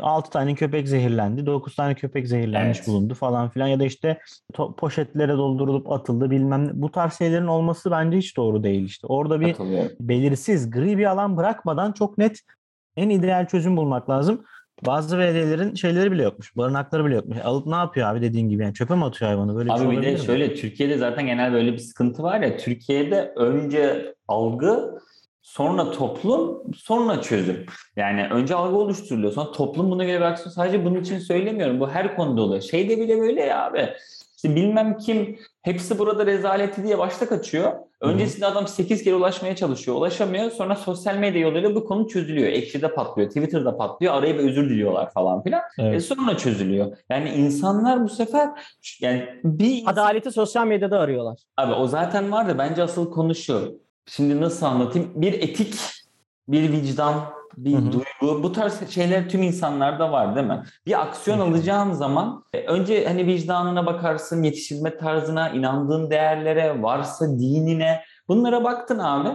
6 tane köpek zehirlendi, 9 tane köpek zehirlenmiş Evet. bulundu falan filan ya da işte to- poşetlere doldurulup atıldı bilmem ne. Bu tarz şeylerin olması bence hiç doğru değil işte. Orada bir katılıyorum. belirsiz, gri bir alan bırakmadan çok net en ideal çözüm bulmak lazım. Bazı belediyelerin şeyleri bile yokmuş. Barınakları bile yokmuş. Alıp ne yapıyor abi dediğin gibi yani çöpe mi atıyor hayvanı? Böyle bir şey Abi bir de mi? şöyle Türkiye'de zaten genel böyle bir sıkıntı var ya. Türkiye'de önce algı sonra toplum sonra çözüm. Yani önce algı oluşturuluyor sonra toplum buna göre bir aksiyon. Sadece bunun için söylemiyorum. Bu her konuda oluyor. Şeyde bile böyle ya abi. İşte bilmem kim hepsi burada rezaleti diye başta kaçıyor. Öncesinde adam 8 kere ulaşmaya çalışıyor. Ulaşamıyor. Sonra sosyal medya yoluyla bu konu çözülüyor. Ekşi'de patlıyor. Twitter'da patlıyor. Arayıp özür diliyorlar falan filan. Evet. E sonra çözülüyor. Yani insanlar bu sefer yani bir adaleti sosyal medyada arıyorlar. Abi o zaten var da bence asıl konu şu. Şimdi nasıl anlatayım? Bir etik, bir vicdan, bir Hı hı. duygu. Bu tarz şeyler tüm insanlarda var değil mi? Bir aksiyon Hı hı. alacağın zaman e, önce hani vicdanına bakarsın, yetiştirme tarzına, inandığın değerlere, varsa dinine. Bunlara baktın abi.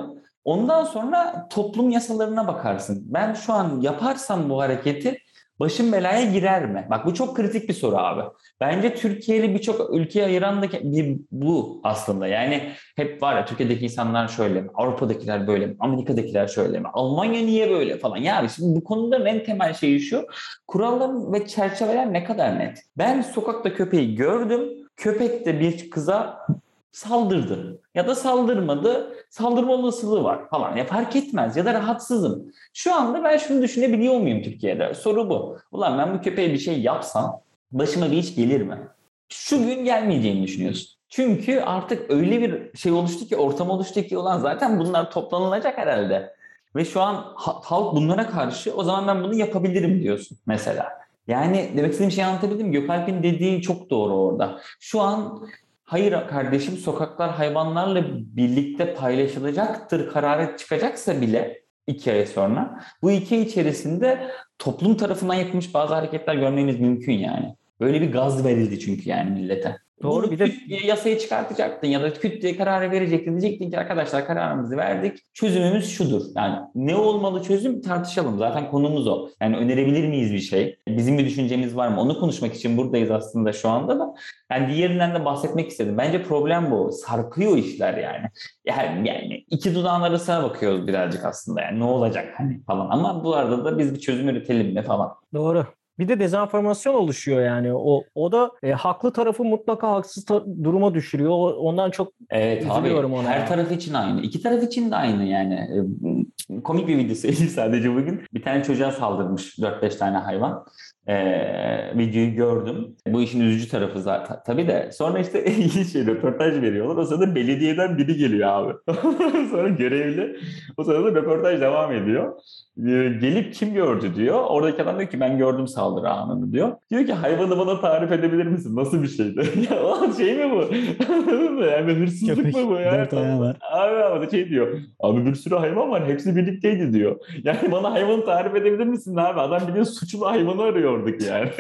Ondan sonra toplum yasalarına bakarsın. Ben şu an yaparsam bu hareketi başım belaya girer mi? Bak bu çok kritik bir soru abi. Bence Türkiye'li birçok ülkeye ayıran da bir bu aslında. Yani hep var ya Türkiye'deki insanlar şöyle mi? Avrupa'dakiler böyle mi? Amerika'dakiler şöyle mi? Almanya niye böyle falan? Ya şimdi bu konuda en temel şey şu. Kurallar ve çerçeveler ne kadar net? Ben sokakta köpeği gördüm. Köpek de bir kıza saldırdı ya da saldırmadı saldırma olasılığı var falan ya fark etmez ya da rahatsızım. Şu anda ben şunu düşünebiliyor muyum Türkiye'de? Soru bu. Ulan ben bu köpeğe bir şey yapsam başıma bir iş gelir mi? Şu gün gelmeyeceğini düşünüyorsun. Çünkü artık öyle bir şey oluştu ki ortam oluştu ki ulan zaten bunlar toplanılacak herhalde. Ve şu an ha- halk bunlara karşı o zaman ben bunu yapabilirim diyorsun mesela. Yani demek istediğim şeyi anlatabildim? Gökalp'in dediği çok doğru orada. Şu an hayır kardeşim sokaklar hayvanlarla birlikte paylaşılacaktır kararı çıkacaksa bile iki ay sonra bu iki ay içerisinde toplum tarafından yapılmış bazı hareketler görmeniz mümkün yani. Böyle bir gaz verildi çünkü yani millete. Doğru, Bunu bir de- diye yasayı çıkartacaktın ya da küt diye kararı verecektin. Diyecektin ki arkadaşlar kararımızı verdik. Çözümümüz şudur. Yani ne olmalı çözüm tartışalım. Zaten konumuz o. Yani önerebilir miyiz bir şey? Bizim bir düşüncemiz var mı? Onu konuşmak için buradayız aslında şu anda da. Yani diğerinden de bahsetmek istedim. Bence problem bu. Sarkıyor işler yani. Yani, yani iki dudağın arasına bakıyoruz birazcık aslında. Yani ne olacak hani falan. Ama bu arada da biz bir çözüm üretelim mi falan. Doğru. Bir de dezenformasyon oluşuyor yani. O o da e, haklı tarafı mutlaka haksız ta- duruma düşürüyor. Ondan çok Evet Üzülüyorum abi ona her taraf için aynı. İki taraf için de aynı yani. Ee, Komik bir video söyleyeyim sadece bugün. Bir tane çocuğa saldırmış 4-5 tane hayvan. Ee, videoyu gördüm. Bu işin üzücü tarafı zaten. Tabii de sonra işte iyi şey röportaj veriyorlar. O sırada belediyeden biri geliyor abi. sonra görevli. O sırada röportaj devam ediyor. Ee, gelip kim gördü diyor. Oradaki adam diyor ki ben gördüm saldırı anını diyor. Diyor ki hayvanı bana tarif edebilir misin? Nasıl bir şeydi? ya şey mi bu? yani hırsızlık Köpek, mı bu ya? dört ayağı var. Abi ama şey diyor. Abi bir sürü hayvan var. Hepsi birlikteydi diyor. Yani bana hayvanı tarif edebilir misin abi? Adam biliyor suçlu hayvanı arıyorduk yani.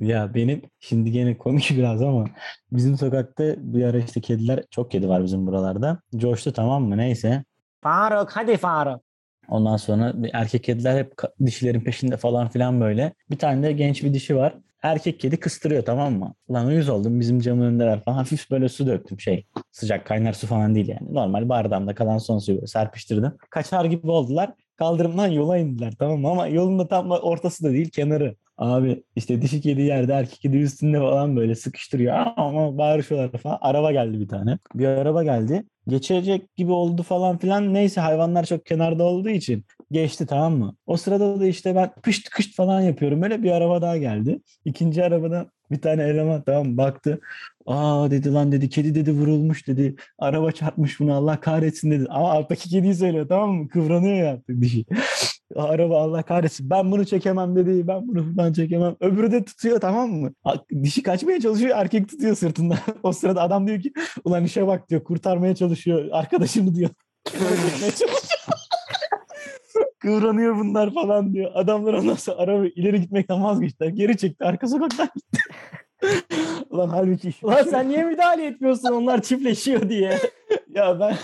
Ya benim şimdi gene komik biraz ama bizim sokakta bir ara işte kediler çok kedi var bizim buralarda. Coştu tamam mı neyse. Faruk hadi Faruk. Ondan sonra bir erkek kediler hep dişilerin peşinde falan filan böyle. Bir tane de genç bir dişi var. Erkek kedi kıstırıyor tamam mı? Lan uyuz oldum bizim camın önündeler falan. Hafif böyle su döktüm şey. Sıcak kaynar su falan değil yani. Normal bardağımda kalan son suyu serpiştirdim. Kaçar gibi oldular. Kaldırımdan yola indiler tamam mı? Ama yolun da tam ortası da değil kenarı. Abi işte dişi kedi yerde erkek kedi üstünde falan böyle sıkıştırıyor. Ama bağırışıyorlar falan. Araba geldi bir tane. Bir araba geldi. Geçecek gibi oldu falan filan. Neyse hayvanlar çok kenarda olduğu için geçti tamam mı? O sırada da işte ben kışt kışt falan yapıyorum. Böyle bir araba daha geldi. İkinci arabadan bir tane eleman tamam baktı. Aa dedi lan dedi kedi dedi vurulmuş dedi. Araba çarpmış bunu Allah kahretsin dedi. Ama alttaki kediyi söylüyor tamam mı? Kıvranıyor ya artık dişi. Araba Allah kahretsin. Ben bunu çekemem dedi. Ben bunu buradan çekemem. Öbürü de tutuyor tamam mı? Dişi kaçmaya çalışıyor. Erkek tutuyor sırtından. o sırada adam diyor ki ulan işe bak diyor. Kurtarmaya çalışıyor. Arkadaşını diyor. Kıvranıyor bunlar falan diyor. Adamlar ondan sonra araba ileri gitmekten vazgeçtiler. Geri çekti. Arka sokaktan gitti. Ulan halbuki iş- Ulan sen niye müdahale etmiyorsun onlar çiftleşiyor diye. ya ben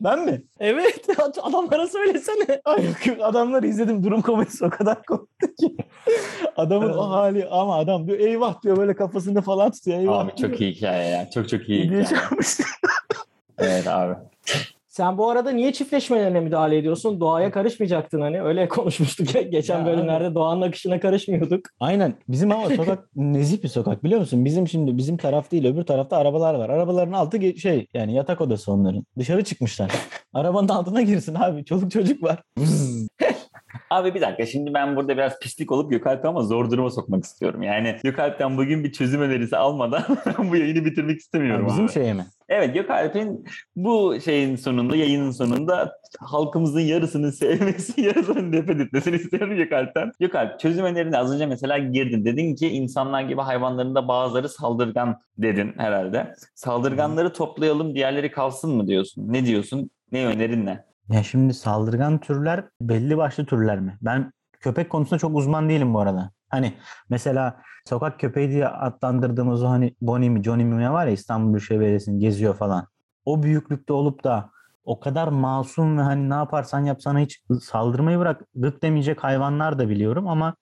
ben mi? Evet adamlara söylesene. Ay yok yok adamları izledim durum komedisi o kadar komikti ki. Adamın o hali ama adam diyor eyvah diyor böyle kafasında falan tutuyor eyvah. abi çok iyi hikaye ya. Çok çok iyi hikaye. Evet abi. Sen bu arada niye çiftleşmelerine müdahale ediyorsun? Doğaya karışmayacaktın hani. Öyle konuşmuştuk geçen Ya bölümlerde doğanın akışına karışmıyorduk. Aynen. Bizim ama sokak nezih bir sokak biliyor musun? Bizim şimdi bizim taraf değil öbür tarafta arabalar var. Arabaların altı şey yani yatak odası onların. Dışarı çıkmışlar. Arabanın altına girsin abi. Çoluk çocuk var. Abi bir dakika şimdi ben burada biraz pislik olup Gökalp'i ama zor duruma sokmak istiyorum. Yani Gökalp'ten bugün bir çözüm önerisi almadan bu yayını bitirmek istemiyorum bizim abi. şeye mi? Evet Gökalp'in bu şeyin sonunda, yayının sonunda halkımızın yarısının sevmesi, yarısının nefret etmesini istiyorum Gökalp'ten. Gökalp çözüm önerine az önce mesela girdin. Dedin ki insanlar gibi hayvanların da bazıları saldırgan dedin herhalde. Saldırganları toplayalım diğerleri kalsın mı diyorsun? Ne diyorsun? Ne önerin ne? Ya şimdi saldırgan türler belli başlı türler mi? Ben köpek konusunda çok uzman değilim bu arada. Hani mesela sokak köpeği diye adlandırdığımız o hani Bonnie mi Johnny mi ne var ya İstanbul Büyükşehir Belediyesi'nin geziyor falan. O büyüklükte olup da o kadar masum ve hani ne yaparsan yap sana hiç saldırmayı bırak gık demeyecek hayvanlar da biliyorum ama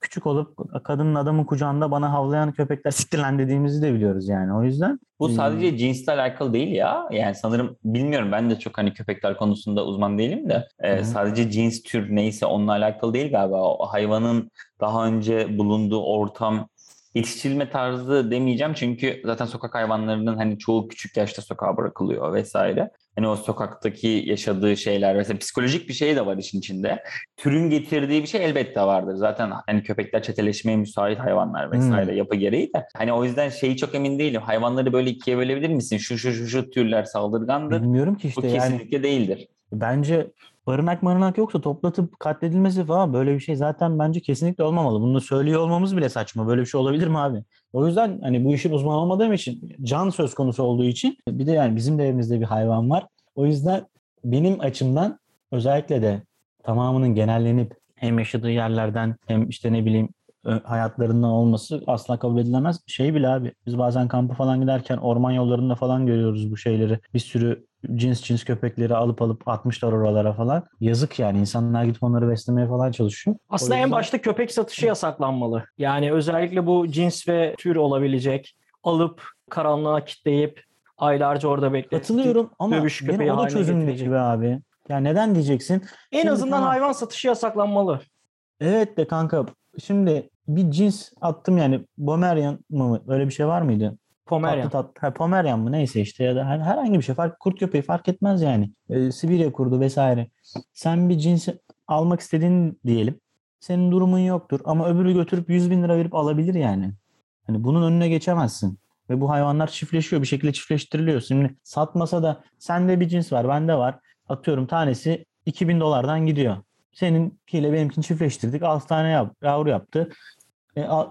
küçük olup kadının adamın kucağında bana havlayan köpekler siktir lan dediğimizi de biliyoruz yani. O yüzden Bu Hmm. sadece cinsle alakalı değil ya. Yani sanırım bilmiyorum ben de çok hani köpekler konusunda uzman değilim de e, sadece cins tür neyse onunla alakalı değil galiba. O hayvanın daha önce bulunduğu ortam yetiştirilme tarzı demeyeceğim çünkü zaten sokak hayvanlarının hani çoğu küçük yaşta sokağa bırakılıyor vesaire. Hani o sokaktaki yaşadığı şeyler mesela psikolojik bir şey de var işin içinde. Türün getirdiği bir şey elbette vardır. Zaten hani köpekler çeteleşmeye müsait hayvanlar vesaire yapı gereği de. Hani o yüzden şeyi çok emin değilim. Hayvanları böyle ikiye bölebilir misin? Şu şu şu şu türler saldırgandır. bilmiyorum ki Bu işte yani kesinlikle değildir. Bence barınak marınak yoksa toplatıp katledilmesi falan böyle bir şey zaten bence kesinlikle olmamalı. Bunu söylüyor olmamız bile saçma. Böyle bir şey olabilir mi abi? O yüzden hani bu işin uzman olmadığım için can söz konusu olduğu için bir de yani bizim de evimizde bir hayvan var. O yüzden benim açımdan özellikle de tamamının genellenip hem yaşadığı yerlerden hem işte ne bileyim hayatlarından olması asla kabul edilemez. Şey bile abi biz bazen kampa falan giderken orman yollarında falan görüyoruz bu şeyleri. Bir sürü cins cins köpekleri alıp alıp atmışlar oralara falan. Yazık yani insanlar gidip onları beslemeye falan çalışıyor. Aslında en yüzden- başta köpek satışı yasaklanmalı. Yani özellikle bu cins ve tür olabilecek alıp karanlığa kitleyip aylarca orada bekletip Katılıyorum ama dövüş köpeği o da çözüm değil be abi. Ya neden diyeceksin? En Şimdi azından tamam. hayvan satışı yasaklanmalı. Evet de kanka şimdi bir cins attım yani Pomerian mı öyle bir şey var mıydı? Pomerian. Tatlı tatlı. Ha, Pomerian mı neyse işte ya da her- herhangi bir şey fark kurt köpeği fark etmez yani. Ee, Sibirya kurdu vesaire. Sen bir cinsi almak istediğin diyelim. Senin durumun yoktur ama öbürü götürüp 100 bin lira verip alabilir yani. Hani bunun önüne geçemezsin. Ve bu hayvanlar çiftleşiyor. Bir şekilde çiftleştiriliyor. Şimdi satmasa da sende bir cins var, bende var. Atıyorum tanesi 2000 dolardan gidiyor. Seninkiyle benimkini çiftleştirdik. 6 tane yap, yavru yaptı. E, al-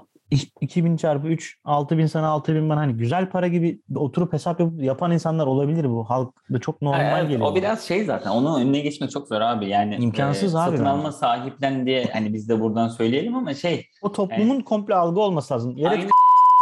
2000 çarpı 3, 6000 sana 6000 bana hani güzel para gibi oturup hesap yapıp yapan insanlar olabilir bu. Halkta çok normal Evet, geliyor. o biraz şey zaten onun önüne geçmek çok zor abi yani İmkansız e, abi satın alma sahiplen diye hani biz de buradan söyleyelim ama şey O toplumun komple algı olması lazım. Yere aynı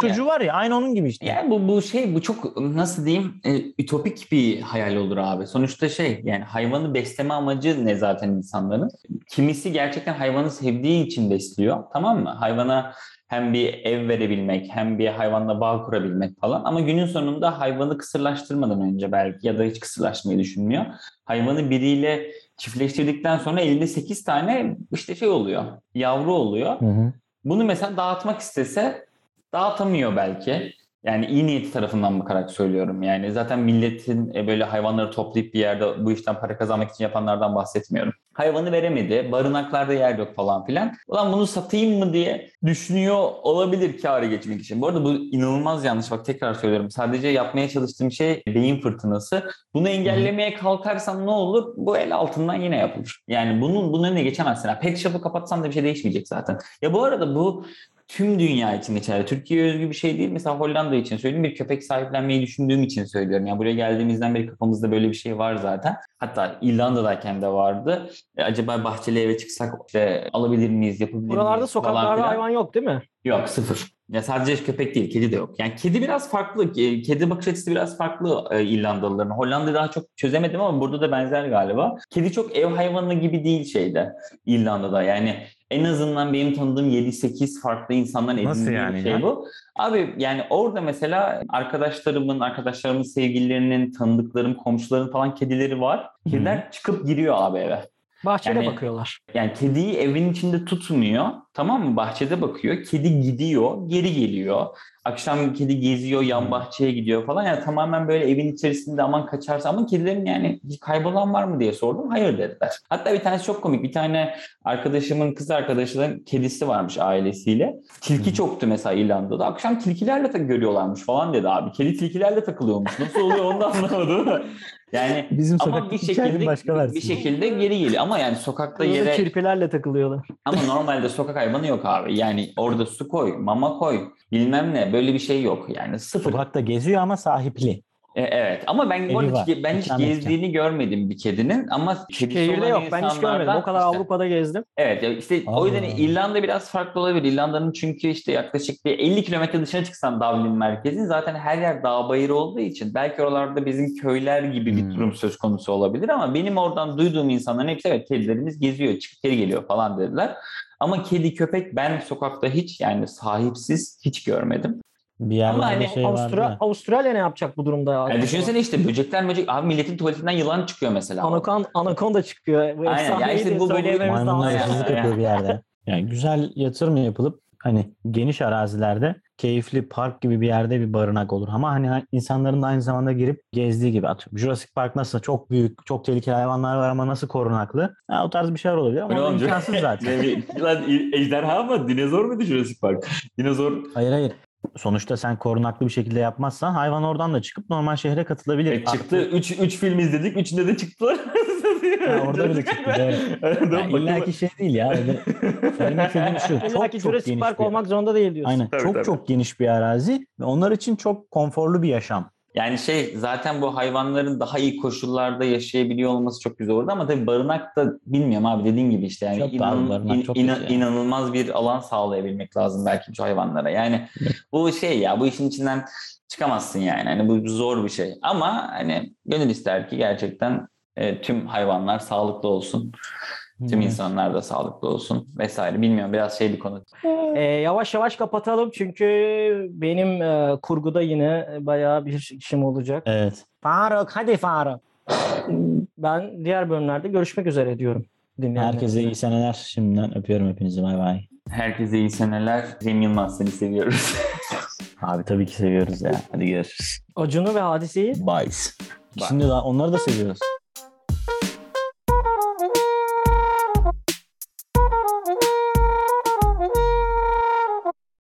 çocuğu var ya aynı onun gibi işte. Yani bu bu şey bu çok nasıl diyeyim e, ütopik bir hayal olur abi. Sonuçta şey yani hayvanı besleme amacı ne zaten insanların? Kimisi gerçekten hayvanı sevdiği için besliyor. Tamam mı? Hayvana hem bir ev verebilmek hem bir hayvanla bağ kurabilmek falan. Ama günün sonunda hayvanı kısırlaştırmadan önce belki ya da hiç kısırlaşmayı düşünmüyor. Hayvanı biriyle çiftleştirdikten sonra elinde 8 tane işte şey oluyor. Yavru oluyor. Hı hı. Bunu mesela dağıtmak istese dağıtamıyor belki. Yani iyi niyeti tarafından bakarak söylüyorum. Yani zaten milletin e, böyle hayvanları toplayıp bir yerde bu işten para kazanmak için yapanlardan bahsetmiyorum. Hayvanı veremedi, barınaklarda yer yok falan filan. Ulan bunu satayım mı diye düşünüyor olabilir kârı geçmek için. Bu arada bu inanılmaz yanlış. Bak tekrar söylüyorum. Sadece yapmaya çalıştığım şey beyin fırtınası. Bunu engellemeye kalkarsan ne olur? Bu el altından yine yapılır. Yani bunun bunun önüne geçemezsin. Ha, Pet shop'u kapatsan da bir şey değişmeyecek zaten. Ya bu arada bu tüm dünya için geçerli. Türkiye'ye özgü bir şey değil. Mesela Hollanda için söyleyeyim. Bir köpek sahiplenmeyi düşündüğüm için söylüyorum. Yani buraya geldiğimizden beri kafamızda böyle bir şey var zaten. Hatta İrlanda'dayken de vardı. E, acaba bahçeli eve çıksak işte alabilir miyiz, yapabilir Buralarda miyiz falan sokaklarda hayvan yok değil mi? Yok sıfır. Ya sadece köpek değil, kedi de yok. Yani kedi biraz farklı. Ke- Kedi bakış açısı biraz farklı e, İrlandalıların. Hollanda'yı daha çok çözemedim ama burada da benzer galiba. Kedi çok ev hayvanı gibi değil şeyde İrlanda'da. Yani en azından benim tanıdığım 7-8 farklı insandan Nasıl edindiğim yani şey ya? bu. Abi yani orada mesela arkadaşlarımın, arkadaşlarımın sevgililerinin, tanıdıklarım, komşuların falan kedileri var. Kediler çıkıp giriyor abi eve. Bahçede Yani- bakıyorlar. Yani kediyi evin içinde tutmuyor. Tamam mı? Bahçede bakıyor. Kedi gidiyor, geri geliyor. Akşam kedi geziyor, yan Hmm. bahçeye gidiyor falan. Yani tamamen böyle evin içerisinde aman kaçarsa ama kedilerin yani kaybolan var mı diye sordum. Hayır dediler. Hatta bir tanesi çok komik. Bir tane arkadaşımın kız arkadaşının kedisi varmış ailesiyle. Tilki Hmm. çoktu mesela İrlanda'da. Akşam tilkilerle tak görüyorlarmış falan dedi abi. Kedi tilkilerle takılıyormuş. Nasıl oluyor onu da anlamadım. Yani Bizim ama bir şekilde başka bir şekilde geri geliyor. Ama yani sokakta Burada yere kirpilerle takılıyorlar. ama normalde sokak hayvanı yok abi. Yani orada su koy, mama koy, bilmem ne böyle bir şey yok. Yani sıfır. Sokakta geziyor ama sahipli. E, evet ama ben bu Evi arada hiç, ben hiç gezdiğini görmedim bir kedinin ama kedisi Şehirde yok. Ben hiç görmedim. O kadar işte- Avrupa'da gezdim. Evet işte o Allah yüzden. İrlanda biraz farklı olabilir. İrlanda'nın çünkü işte yaklaşık bir 50 kilometre dışına çıksan Dublin merkezin zaten her yer dağ bayır olduğu için belki oralarda bizim köyler gibi bir Hmm. durum söz konusu olabilir ama benim oradan duyduğum insanların hepsi evet kedilerimiz geziyor, çıkıp geri geliyor falan dediler. Ama kedi köpek ben sokakta hiç yani sahipsiz hiç görmedim. Bir yerlerde hani şey vardı. Avustra- ya. Avustralya ne yapacak bu durumda? ya? Yani düşünsene işte böcekler böcek abi milletin tuvaletinden yılan çıkıyor mesela. Anakonda, anakonda çıkıyor. Bu Aynen. Ya işte bu- bu- söyleyememiz Maymunlar hırsızlık yapıyor bir yerde. Yani güzel yatırım yapılıp hani geniş arazilerde keyifli park gibi bir yerde bir barınak olur. Ama hani insanların da aynı zamanda girip gezdiği gibi atıyorum. Jurassic Park nasıl çok büyük, çok tehlikeli hayvanlar var ama nasıl korunaklı? Ha, o tarz bir şeyler olabilir ama imkansız zaten. Lan ejderha mı? Dinozor muydu Jurassic Park? Dinozor hayır hayır. Sonuçta sen korunaklı bir şekilde yapmazsan hayvan oradan da çıkıp normal şehre katılabilir. E, çıktı. 3 3 film izledik. Üçünde de çıktılar. Ha, orada bile çıktı, doğru. Yani illa ki şey değil ya. Öyle. Söylemek istediğim şu. İlla Çok ki çok Jurassic geniş Park bir olmak zorunda değil diyorsun. Aynen. Tabii, çok tabii. çok geniş bir arazi ve onlar için çok konforlu bir yaşam. Yani şey zaten bu hayvanların daha iyi koşullarda yaşayabiliyor olması çok güzel olurdu ama tabii barınak da bilmiyorum abi dediğin gibi işte yani Çok inan- barınak, in- çok inan- yani. inanılmaz bir alan sağlayabilmek lazım belki şu hayvanlara. Yani bu şey ya bu işin içinden çıkamazsın yani. Hani bu zor bir şey. Ama hani gönül ister ki gerçekten e, tüm hayvanlar sağlıklı olsun. Tüm Hmm. insanlar da sağlıklı olsun vesaire. Bilmiyorum biraz şey bir konu. Ee, yavaş yavaş kapatalım çünkü benim e, kurguda yine bayağı bir işim olacak. Evet. Faruk hadi Faruk. Ben diğer bölümlerde görüşmek üzere diyorum. dinleyenlerimize. Herkese iyi seneler. Şimdiden öpüyorum hepinizi. Bay bay. Herkese iyi seneler. Cem Yılmaz seni seviyoruz. Abi tabii ki seviyoruz ya. Hadi görüşürüz. Acun'u ve Hadise'yi Bye. Şimdi daha onları da seviyoruz.